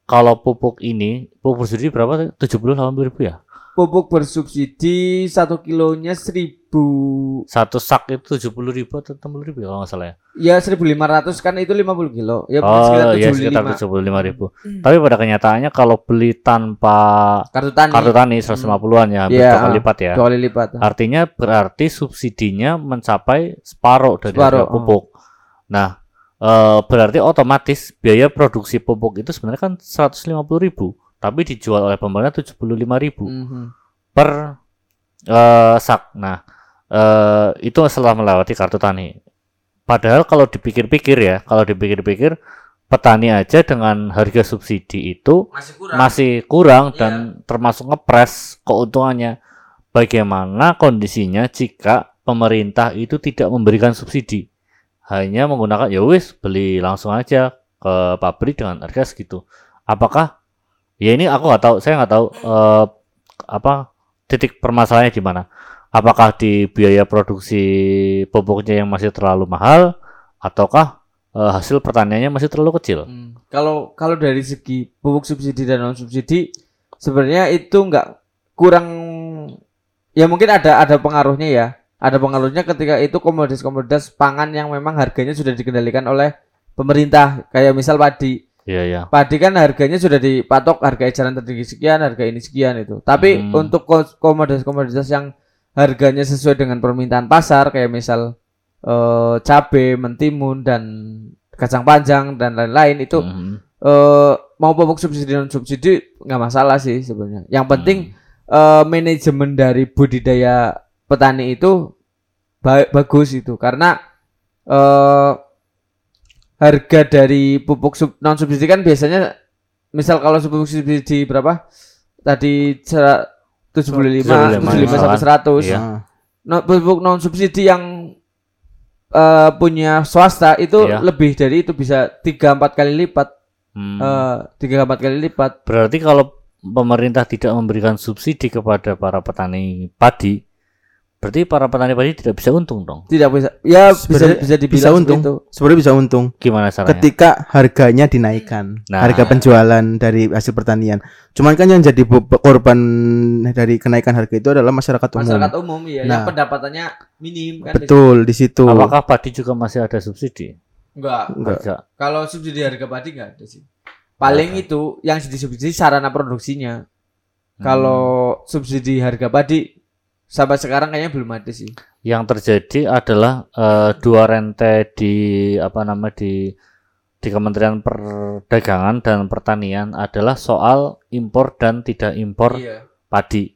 kalau pupuk ini pupuk bersubsidi berapa? 70 80 ribu ya? Pupuk bersubsidi satu kilonya seribu Satu sak itu 70 ribu atau 60 ribu ya kalau nggak salah ya? ya 1500 kan itu 50 kilo ya oh sekitar iya 75 sekitar 75 ribu. Tapi pada kenyataannya kalau beli tanpa kartu tani kartu tani 150-an ya, hampir Iya, dua kali lipat ya. dua kali lipat Artinya berarti subsidinya mencapai separuh dari Separuh, harga pupuk. Nah, eh, berarti otomatis biaya produksi pupuk itu sebenarnya kan 150.000, tapi dijual oleh pemerintah 75.000 Mhm. per eh, sak. Nah, eh, itu setelah melewati kartu tani. Padahal kalau dipikir-pikir ya, kalau dipikir-pikir petani aja dengan harga subsidi itu masih kurang masih kurang Iya. dan termasuk ngepres keuntungannya. Bagaimana kondisinya jika pemerintah itu tidak memberikan subsidi, hanya menggunakan ya wis beli langsung aja ke pabrik dengan harga segitu. Apakah ya ini aku nggak tahu, saya nggak tahu eh, apa titik permasalahannya di mana. Apakah di biaya produksi pupuknya yang masih terlalu mahal, ataukah eh, hasil pertaniannya masih terlalu kecil? Hmm. Kalau kalau dari segi pupuk subsidi dan non subsidi sebenarnya itu nggak kurang ya mungkin ada ada pengaruhnya ya. Ada pengaruhnya ketika itu komoditas-komoditas pangan yang memang harganya sudah dikendalikan oleh pemerintah. Kayak misal padi. Iya ya. Padi kan harganya sudah dipatok harga eceran tertinggi sekian, harga ini sekian itu. Tapi Hmm. untuk ko- komoditas-komoditas yang harganya sesuai dengan permintaan pasar kayak misal eh, cabe, mentimun dan kacang panjang dan lain-lain itu Mhm. eh mau pupuk subsidi non subsidi nggak masalah sih sebenarnya. Yang penting eh, manajemen dari budidaya petani itu ba- bagus itu karena eh harga dari pupuk sub, non subsidi kan biasanya misal kalau pupuk subsidi berapa? Tadi sera- 75, 75 sampai 100. Iya. Ah, No- pupuk non subsidi yang eh, punya swasta itu Iya. lebih dari itu bisa 3 4 kali lipat. Hmm. Eh, tiga empat kali lipat. Berarti kalau pemerintah tidak memberikan subsidi kepada para petani padi, berarti para petani padi tidak bisa untung dong. Tidak bisa. Ya bisa Sebenarnya bisa dibilang bisa untung. itu. Sebenarnya bisa untung Gimana caranya? ketika harganya dinaikkan, Nah. harga penjualan dari hasil pertanian. Cuman kan yang jadi korban dari kenaikan harga itu adalah masyarakat umum. Masyarakat umum ya, yang Nah. pendapatannya minim kan. Betul di situ. Apakah padi juga masih ada subsidi? Enggak. Enggak. Kalau subsidi harga padi enggak ada sih. Paling itu yang disubsidi sarana produksinya. Hmm. Kalau subsidi harga padi sampai sekarang kayaknya belum ada sih. yang terjadi adalah eh, dua rente di apa nama di di Kementerian Perdagangan dan Pertanian adalah soal impor dan tidak impor Iya. padi.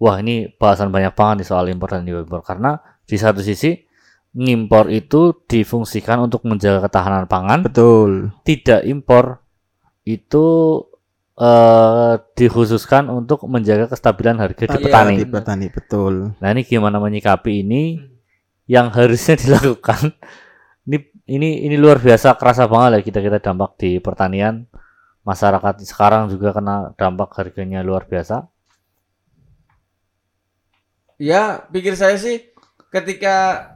Wah ini bahasan banyak banget nih soal impor dan tidak impor karena di satu sisi ngimpor itu difungsikan untuk menjaga ketahanan pangan, Betul. tidak impor itu eh dikhususkan untuk menjaga kestabilan harga di Iya, petani. Di petani betul. Nah ini gimana menyikapi ini yang harusnya dilakukan? Ini ini ini luar biasa kerasa banget ya kita kita dampak di pertanian masyarakat sekarang juga kena dampak harganya luar biasa. Ya, pikir saya sih ketika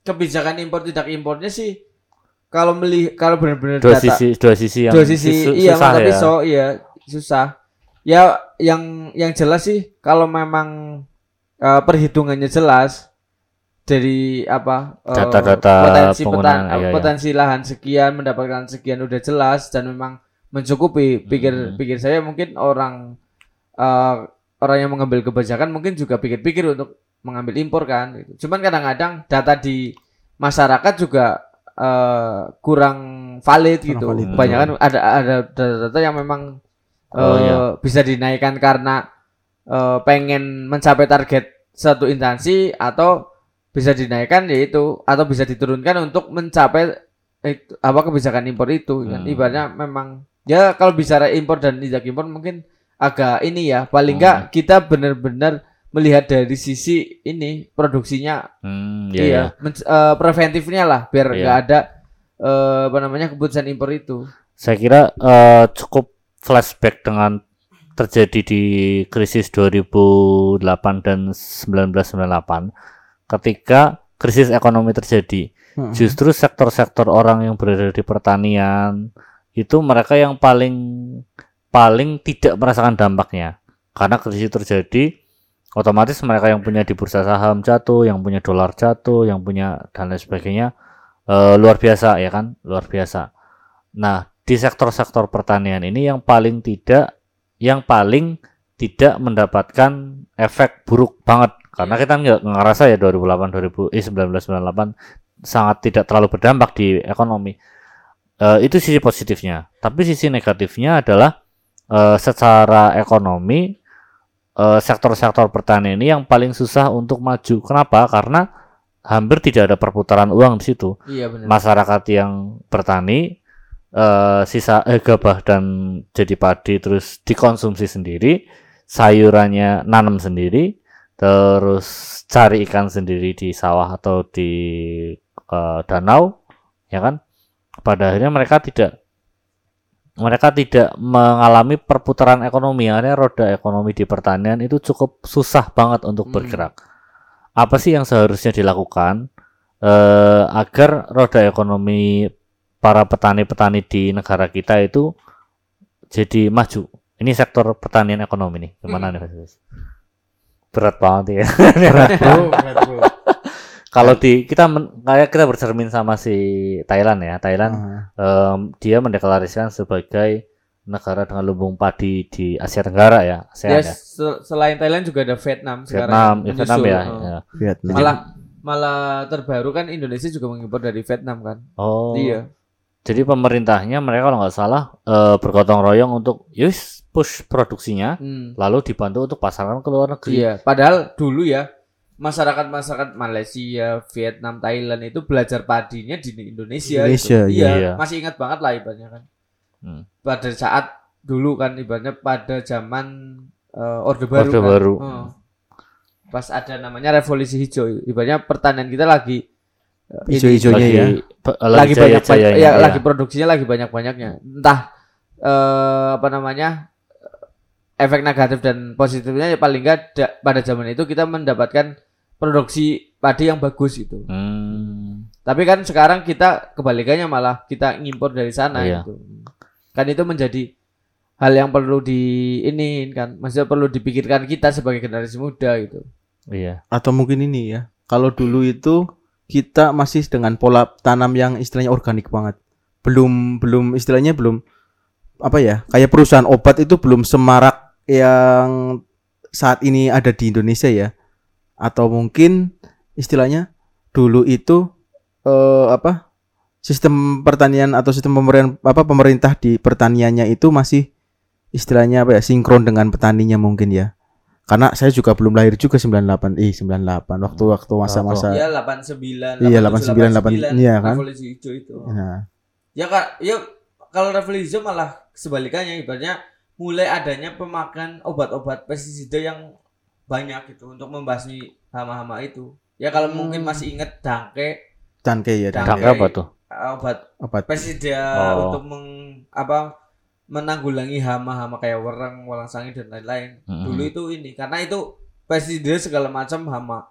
kebijakan impor tidak impornya sih kalau melihat kalau benar-benar Dua data sisi dua sisi yang dua sisi iya tapi ya. so iya susah ya yang yang jelas sih kalau memang eh, perhitungannya jelas dari apa eh, Data-data potensi penggunaan, petan- iya, iya. potensi lahan sekian mendapatkan sekian udah jelas dan memang mencukupi pikir Hmm. pikir saya mungkin orang eh, orang yang mengambil kebijakan mungkin juga pikir-pikir untuk mengambil impor kan gitu. cuman kadang-kadang data di masyarakat juga eh, kurang valid Kurang gitu valid, banyak kan ada ada data-data yang memang Oh, eh, iya. bisa dinaikkan karena eh, pengen mencapai target satu instansi atau bisa dinaikkan yaitu atau bisa diturunkan untuk mencapai itu, apa kebijakan impor itu kan Hmm. ibaratnya memang ya kalau bicara impor dan tidak impor mungkin agak ini ya paling enggak Hmm. kita benar-benar melihat dari sisi ini produksinya Hmm, iya, iya iya. men- eh, preventifnya lah biar Iya. enggak ada eh, apa namanya keputusan impor itu Saya kira eh, cukup flashback dengan terjadi di krisis 2008 dan 1998 ketika krisis ekonomi terjadi. Hmm. justru sektor-sektor orang yang berada di pertanian itu mereka yang paling paling tidak merasakan dampaknya. Karena krisis terjadi otomatis mereka yang punya di bursa saham jatuh yang punya dolar jatuh yang punya dan lain sebagainya eh, luar biasa ya kan? Luar biasa. Nah di sektor-sektor pertanian ini yang paling tidak yang paling tidak mendapatkan efek buruk banget. Karena kita nggak ngerasa ya 2008 2000 eh 1998 sangat tidak terlalu berdampak di ekonomi. Eh, itu sisi positifnya. Tapi sisi negatifnya adalah eh, secara ekonomi eh, sektor-sektor pertanian ini yang paling susah untuk maju. Kenapa? Karena hampir tidak ada perputaran uang di situ. Iya benar. masyarakat yang bertani eh, sisa eh, gabah dan jadi padi terus dikonsumsi sendiri sayurannya nanam sendiri terus cari ikan sendiri di sawah atau di eh, danau ya kan? Pada akhirnya mereka tidak mereka tidak mengalami perputaran ekonomi. Akhirnya roda ekonomi di pertanian itu cukup susah banget untuk Hmm. bergerak. Apa sih yang seharusnya dilakukan eh, agar roda ekonomi para petani-petani di negara kita itu jadi maju. Ini sektor pertanian ekonomi nih. Gimana nih Mas? Berat banget ya. Bro, berat, bro. Kalau di kita men- kayak kita bercermin sama si Thailand ya. Thailand Ah. em, dia mendeklarasikan sebagai negara dengan lumbung padi di Asia Tenggara ya. ASEAN Ya, ya. se- selain Thailand juga ada Vietnam sekarang Vietnam, ya, Vietnam ya. Oh. ya. Vietnam. Malah malah terbaru kan Indonesia juga mengimpor dari Vietnam kan. Oh. Iya. Jadi pemerintahnya mereka kalau nggak salah eh, bergotong royong untuk yus push produksinya Hmm. lalu dibantu untuk pasaran ke luar negeri. Iya, padahal dulu ya masyarakat-masyarakat Malaysia, Vietnam, Thailand itu belajar padinya di Indonesia. Indonesia, gitu. Iya, iya. masih ingat banget lah ibaratnya kan. Hmm. Pada saat dulu kan ibaratnya pada zaman eh, Orde Baru. Orde kan. Baru. Hmm. Pas ada namanya revolusi hijau, ibaratnya pertanian kita lagi Hijau-hijaunya lagi, ya. pe- lagi banyak jaya-jayanya, ya, ya. lagi produksinya lagi banyak banyaknya entah eh, apa namanya efek negatif dan positifnya ya paling enggak da- pada zaman itu kita mendapatkan produksi padi yang bagus itu Hmm. tapi kan sekarang kita kebalikannya malah kita ngimpor dari sana Iya. gitu kan itu menjadi hal yang perlu di ini kan maksudnya perlu dipikirkan kita sebagai generasi muda gitu Iya. Atau mungkin ini ya. Kalau dulu itu kita masih dengan pola tanam yang istilahnya organik banget. Belum belum istilahnya belum apa ya? Kayak perusahaan obat itu belum semarak yang saat ini ada di Indonesia ya. Atau mungkin istilahnya dulu itu eh, apa? Sistem pertanian atau sistem pemerintahan apa pemerintah di pertaniannya itu masih istilahnya apa ya? sinkron dengan petaninya mungkin ya. Karena saya juga belum lahir juga 98 eh 98 waktu waktu masa-masa ya 89 Iya, 89, 87, iya kan? revolusi hijau itu Nah, Ya kak, ya kalau revolusi hijau malah sebalikannya ibaratnya mulai adanya pemakaian obat-obat pestisida yang banyak gitu untuk membasmi hama-hama itu. Ya kalau Hmm. mungkin masih ingat dangke cangke ya Cangke. Tangga apa tuh? uh, obat obat pestisida Oh. untuk meng apa menanggulangi hama-hama kayak wereng, walang sangi dan lain-lain. Mm-mm. Dulu itu ini karena itu pestisida segala macam hama.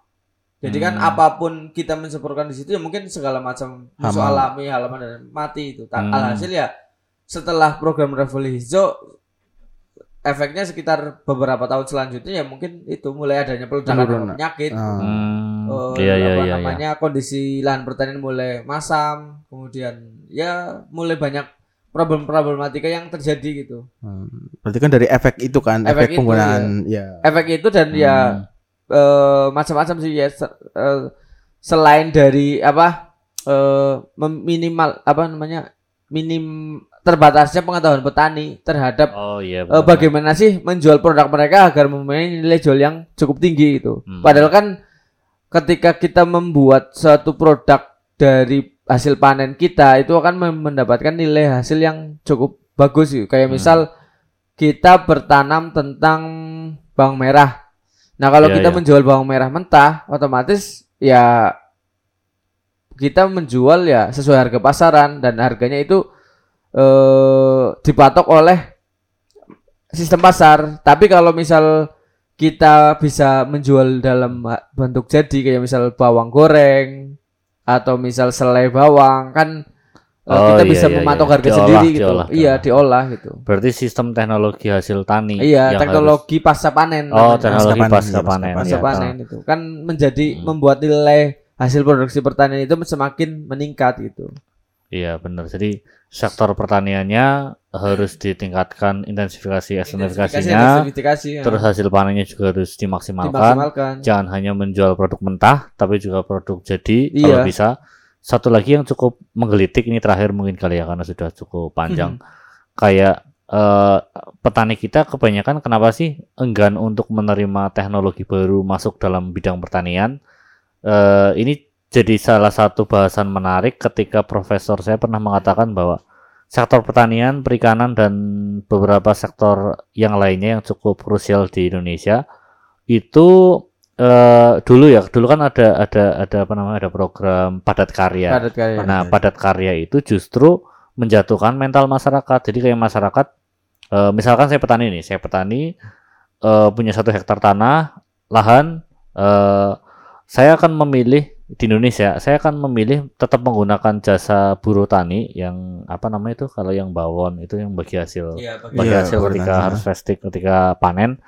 Jadi kan Hmm. apa pun kita mensemprotkan di situ ya mungkin segala macam musuh alami, halaman dan mati itu. Hmm. Alhasil ya setelah program revolusi hijau efeknya sekitar beberapa tahun selanjutnya ya mungkin itu mulai adanya peledakan penyakit. Hmm. Eh, Iya iya apa iya. iya. namanya kondisi lahan pertanian mulai masam, kemudian ya mulai banyak problem problematika yang terjadi gitu. Hmm, berarti kan dari efek itu kan Efek efek, itu, penggunaan ya Efek itu dan ya Hmm. eh, macam-macam sih ya Se- eh, selain dari apa eh, minimal apa namanya minim terbatasnya pengetahuan petani terhadap Oh iya. bagaimana sih menjual produk mereka agar mempunyai nilai jual yang cukup tinggi itu. Hmm. Padahal kan ketika kita membuat suatu produk dari hasil panen kita itu akan mendapatkan nilai hasil yang cukup bagus sih. Kayak Hmm. misal kita bertanam tentang bawang merah. Nah, kalau Iya, kita iya. menjual bawang merah mentah, otomatis ya kita menjual ya sesuai harga pasaran dan harganya itu eh dipatok oleh sistem pasar. Tapi kalau misal kita bisa menjual dalam bentuk jadi kayak misal bawang goreng atau misal selai bawang kan eh, Oh, kita iya, bisa iya, mematok iya. harga Diolah, sendiri gitu. diolah, iya, diolah. diolah gitu. Berarti sistem teknologi hasil tani. Iya, yang teknologi pasca panen. harus- Oh, namanya. teknologi Pasca panen, pasca iya, pasca panen. pasca Iya, panen itu kan menjadi Hmm. membuat nilai hasil produksi pertanian itu semakin meningkat gitu. Iya benar. Jadi sektor pertaniannya harus ditingkatkan intensifikasi ekstensifikasinya, Intensifikasi, ya. terus hasil panennya juga harus dimaksimalkan. dimaksimalkan. Jangan hanya menjual produk mentah, tapi juga produk jadi Iya. kalau bisa. Satu lagi yang cukup menggelitik ini terakhir mungkin kali ya karena sudah cukup panjang. Kayak eh, petani kita kebanyakan kenapa sih enggan untuk menerima teknologi baru masuk dalam bidang pertanian? Eh, ini jadi salah satu bahasan menarik ketika profesor saya pernah mengatakan bahwa sektor pertanian, perikanan dan beberapa sektor yang lainnya yang cukup krusial di Indonesia itu eh, dulu ya, dulu kan ada ada ada apa namanya ada program padat karya. Padat karya. Nah, padat karya itu justru menjatuhkan mental masyarakat. Jadi kayak masyarakat, eh, misalkan saya petani nih, saya petani eh, punya satu hektar tanah, lahan, eh, saya akan memilih di Indonesia, saya akan memilih tetap menggunakan jasa buruh tani yang apa namanya itu kalau yang bawon itu yang bagi hasil Iya, bagi- bagi Iya, hasil ketika hasil. harvesting ketika panen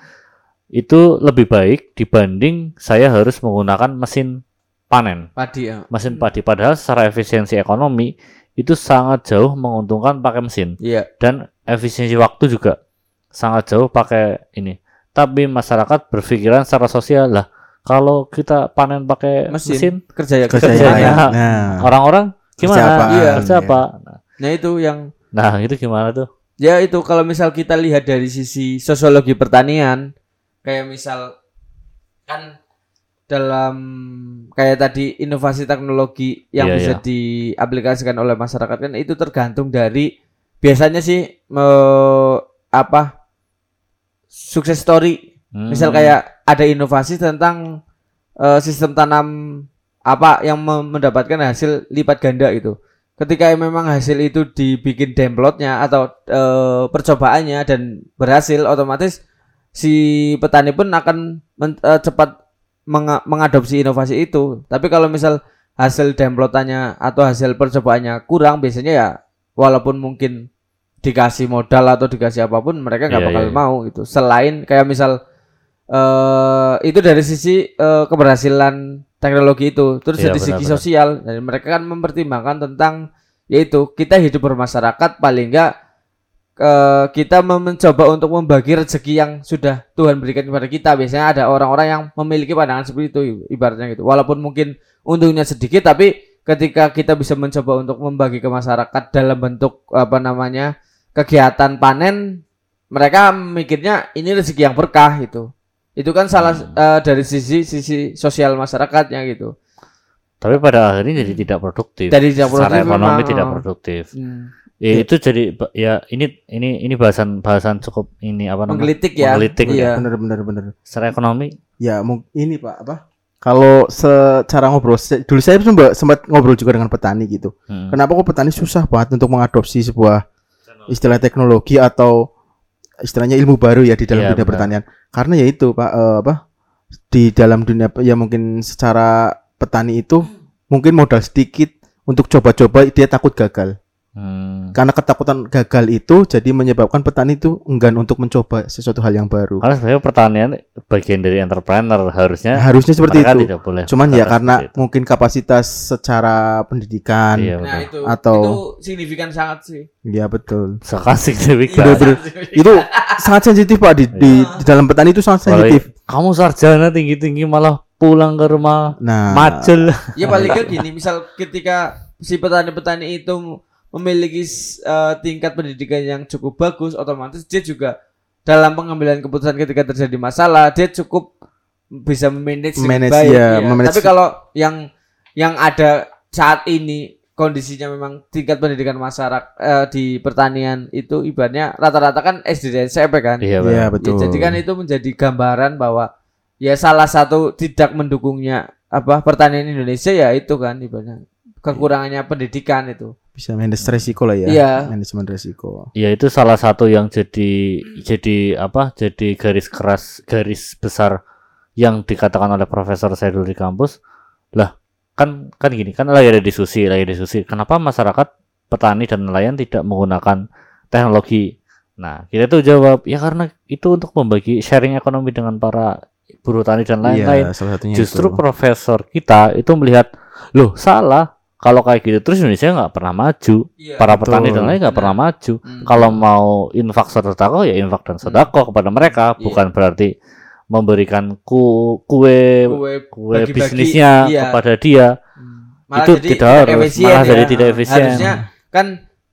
itu lebih baik dibanding saya harus menggunakan mesin panen padi ya. mesin padi padahal secara efisiensi ekonomi itu sangat jauh menguntungkan pakai mesin Iya. dan efisiensi waktu juga sangat jauh pakai ini tapi masyarakat berpikiran secara sosial lah kalau kita panen pakai Mesin. mesin, Kerja ya Kerja Kerjanya. lain. Nah, orang-orang gimana iya kerja ya. apa Nah, itu yang nah itu gimana tuh ya itu kalau misal kita lihat dari sisi sosiologi pertanian kayak misal kan dalam kayak tadi inovasi teknologi yang Iya, bisa iya. diaplikasikan oleh masyarakat kan itu tergantung dari biasanya sih eh, apa sukses story misal Hmm. kayak ada inovasi tentang eh, sistem tanam apa yang mendapatkan hasil lipat ganda itu ketika memang hasil itu dibikin demplotnya atau eh, percobaannya dan berhasil otomatis si petani pun akan men- eh, cepat menga- mengadopsi inovasi itu tapi kalau misal hasil demplotannya atau hasil percobaannya kurang biasanya ya walaupun mungkin dikasih modal atau dikasih apa pun mereka nggak Iya, bakal iya, iya. mau gitu selain kayak misal eh itu dari sisi eh, keberhasilan teknologi itu. Terus Iya, dari segi benar-benar. sosial. Dan mereka kan mempertimbangkan tentang yaitu kita hidup bermasyarakat paling enggak eh, kita mencoba untuk membagi rezeki yang sudah Tuhan berikan kepada kita. Biasanya ada orang-orang yang memiliki pandangan seperti itu ibaratnya gitu. Walaupun mungkin untungnya sedikit tapi ketika kita bisa mencoba untuk membagi ke masyarakat dalam bentuk apa namanya kegiatan panen mereka mikirnya ini rezeki yang berkah gitu itu kan salah Hmm. eh, dari sisi sisi sosial masyarakatnya gitu tapi pada akhirnya jadi tidak produktif Dari tidak secara produktif ekonomi memang, tidak produktif Hmm. Ya, itu jadi ya ini ini ini bahasan bahasan cukup ini apa namanya menggelitik ya Menggelitik, iya bener bener bener. secara ekonomi Ya, ini Pak apa? Kalau secara ngobrol, se- dulu saya sempat, sempat ngobrol juga dengan petani gitu. hmm. Kenapa kok petani susah banget untuk mengadopsi sebuah istilah teknologi atau istilahnya ilmu baru ya di dalam Iya, dunia benar. pertanian? Karena ya itu Pak eh, apa? Di dalam dunia ya mungkin secara petani itu mungkin modal sedikit untuk coba-coba dia takut gagal. Hmm. Karena ketakutan gagal itu jadi menyebabkan petani itu enggan untuk mencoba sesuatu hal yang baru. karena sebenarnya pertanian bagian dari entrepreneur harusnya Harusnya seperti itu. tidak boleh Cuman ya karena itu. mungkin kapasitas secara pendidikan, iya nah itu Atau- itu signifikan sangat sih ya betul. sangat signifikan Bener-bener. itu sangat sensitif pak di, di, di dalam petani itu sangat sensitif. kamu sarjana tinggi tinggi malah pulang ke rumah Nah, macul ya paling gini misal ketika si petani-petani itu memiliki eh, tingkat pendidikan yang cukup bagus otomatis dia juga dalam pengambilan keputusan ketika terjadi masalah dia cukup bisa memanage dengan Manage, baik ya, ya. memanage- tapi kalau yang yang ada saat ini kondisinya memang tingkat pendidikan masyarakat eh, di pertanian itu ibaratnya rata-rata kan SD dan SMP kan iya ya betul. Ya, jadi kan itu menjadi gambaran bahwa ya salah satu tidak mendukungnya apa pertanian Indonesia ya itu kan ibaratnya kekurangannya pendidikan itu. Bisa manage resiko lah ya. Iya. Manajemen resiko. Ya itu salah satu yang jadi jadi apa? Jadi garis keras garis besar yang dikatakan oleh Profesor saya dulu di kampus. Lah, kan kan gini, kan lagi ada diskusi, lagi diskusi. Kenapa masyarakat petani dan nelayan tidak menggunakan teknologi? Nah, kita tuh jawab, ya karena itu untuk membagi sharing ekonomi dengan para buruh tani dan lain-lain. Iya, salah satunya Justru itu. profesor kita itu melihat, loh salah. Kalau kayak gitu terus Indonesia nggak pernah maju. Iya. Para petani betul. dan lain nggak pernah maju. Hmm. Kalau mau infak sedekah ya infak dan sedekah kepada mereka, Iya. bukan berarti memberikan ku, kue kue kue bagi-bagi, bisnisnya iya. kepada dia. Hmm. Malah Itu jadi tidak harus, malah jadi ya. tidak efisien. Harusnya kan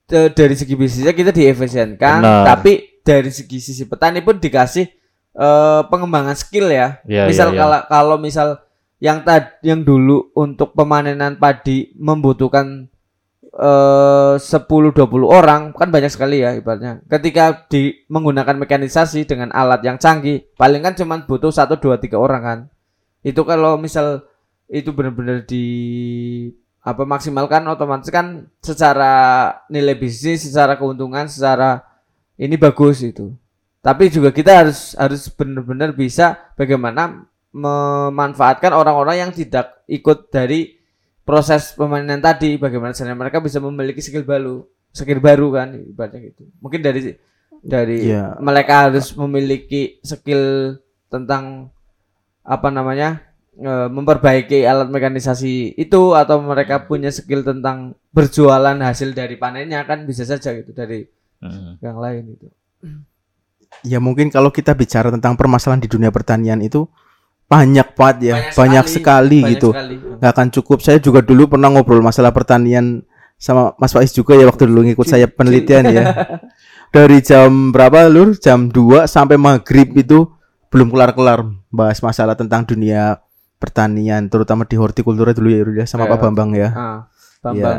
de- dari segi bisnisnya kita diefisienkan, Benar. tapi dari segi sisi petani pun dikasih eh, pengembangan skill ya. Ya, misal ya, ya. kalau kalau misal yang tad yang dulu untuk pemanenan padi membutuhkan eh 10 20 orang kan banyak sekali ya ibaratnya. Ketika di menggunakan mekanisasi dengan alat yang canggih, paling kan cuma butuh 1 2 3 orang kan. Itu kalau misal itu benar-benar di apa maksimalkan otomatis kan secara nilai bisnis, secara keuntungan, secara ini bagus itu. Tapi juga kita harus harus benar-benar bisa bagaimana memanfaatkan orang-orang yang tidak ikut dari proses pemainan tadi bagaimana caranya mereka bisa memiliki skill baru skill baru kan ibaratnya gitu mungkin dari dari Iya. mereka harus memiliki skill tentang apa namanya eh, memperbaiki alat mekanisasi itu atau mereka punya skill tentang berjualan hasil dari panennya kan bisa saja gitu dari Hmm. yang lain itu Ya mungkin kalau kita bicara tentang permasalahan di dunia pertanian itu banyak banget ya, Banyak banyak, sekali, sekali, Banyak gitu. sekali. Nggak akan cukup. Saya juga dulu pernah ngobrol masalah pertanian sama Mas Faiz juga ya waktu dulu ngikut saya penelitian ya. Dari jam berapa lur? Jam 2 sampai maghrib itu belum kelar-kelar bahas masalah tentang dunia pertanian terutama di hortikultura dulu ya Rul, ya sama Ya. Pak Bambang ya. Ah, Bambang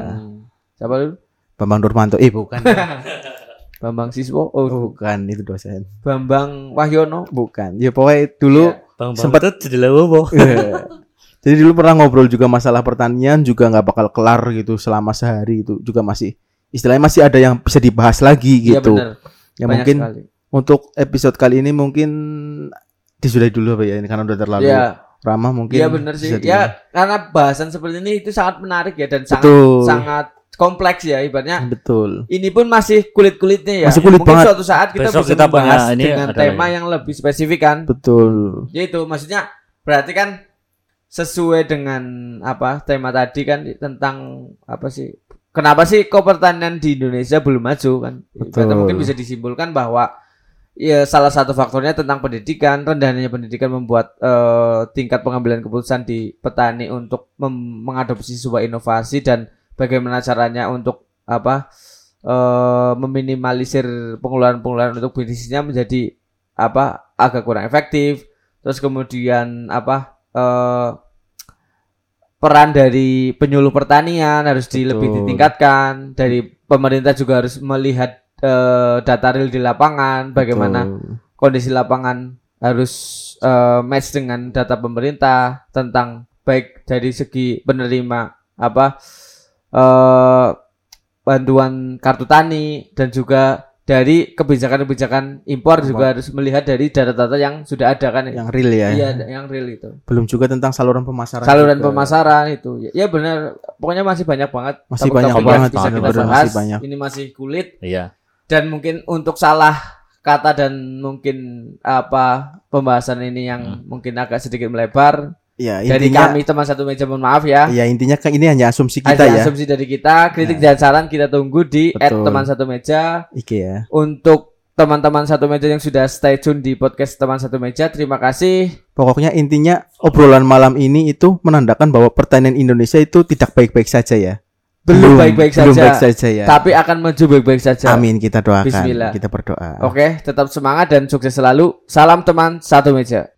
siapa dulu Bambang Nurmanto. Eh bukan. Bambang Siswo oh bukan itu dosen. Bambang Wahyono Bukan. Ya pokoknya dulu Iya. Bang Sempat- jadi lawo, Iya. Jadi dulu pernah ngobrol juga masalah pertanian juga nggak bakal kelar gitu selama sehari itu juga masih istilahnya masih ada yang bisa dibahas lagi Iya gitu. benar. ya Banyak mungkin sekali. untuk episode kali ini mungkin disudahi dulu apa ya ini karena udah terlalu Iya, ramah mungkin. iya benar sih. Ya karena bahasan seperti ini itu sangat menarik ya dan sangat betul. sangat kompleks ya ibaratnya. Betul. Ini pun masih kulit-kulitnya ya. Masih kulit Mungkin banget. suatu saat kita Besok bisa kita membahas ini dengan ada tema yang lebih spesifik kan. Betul. Yaitu maksudnya berarti kan sesuai dengan apa tema tadi kan tentang apa sih kenapa sih kok pertanian di Indonesia belum maju kan Betul. mungkin bisa disimpulkan bahwa ya salah satu faktornya tentang pendidikan rendahnya pendidikan membuat eh, tingkat pengambilan keputusan di petani untuk mengadopsi sebuah inovasi dan bagaimana caranya untuk apa eh, meminimalisir pengeluaran-pengeluaran untuk bisnisnya menjadi apa agak kurang efektif. Terus kemudian apa eh, peran dari penyuluh pertanian harus di, lebih ditingkatkan. Dari pemerintah juga harus melihat eh, data real di lapangan bagaimana Betul. kondisi lapangan harus eh, match dengan data pemerintah tentang baik dari segi penerima apa eh bantuan kartu tani dan juga dari kebijakan-kebijakan impor juga harus melihat dari data-data yang sudah ada kan yang real ya. iya yang real itu Belum juga tentang saluran pemasaran. saluran juga. pemasaran itu ya, ya benar pokoknya masih banyak banget Masih topik-topik banyak banget, bisa kita bahas masih banyak. ini masih kulit Iya. dan mungkin untuk salah kata dan mungkin apa pembahasan ini yang mungkin agak sedikit melebar Ya, dari intinya kami teman satu meja mohon maaf ya ya intinya kan ini hanya asumsi kita ada ya. asumsi dari kita kritik dan saran kita tunggu di Betul. at teman satu meja Ike ya. untuk teman-teman satu meja yang sudah stay tune di podcast teman satu meja terima kasih Pokoknya intinya obrolan malam ini itu menandakan bahwa pertanian Indonesia itu tidak baik-baik saja ya. belum baik-baik belum saja baik saja ya. tapi akan maju baik-baik saja Amin kita doakan. Bismillah. Kita berdoa. oke tetap semangat dan sukses selalu salam teman satu meja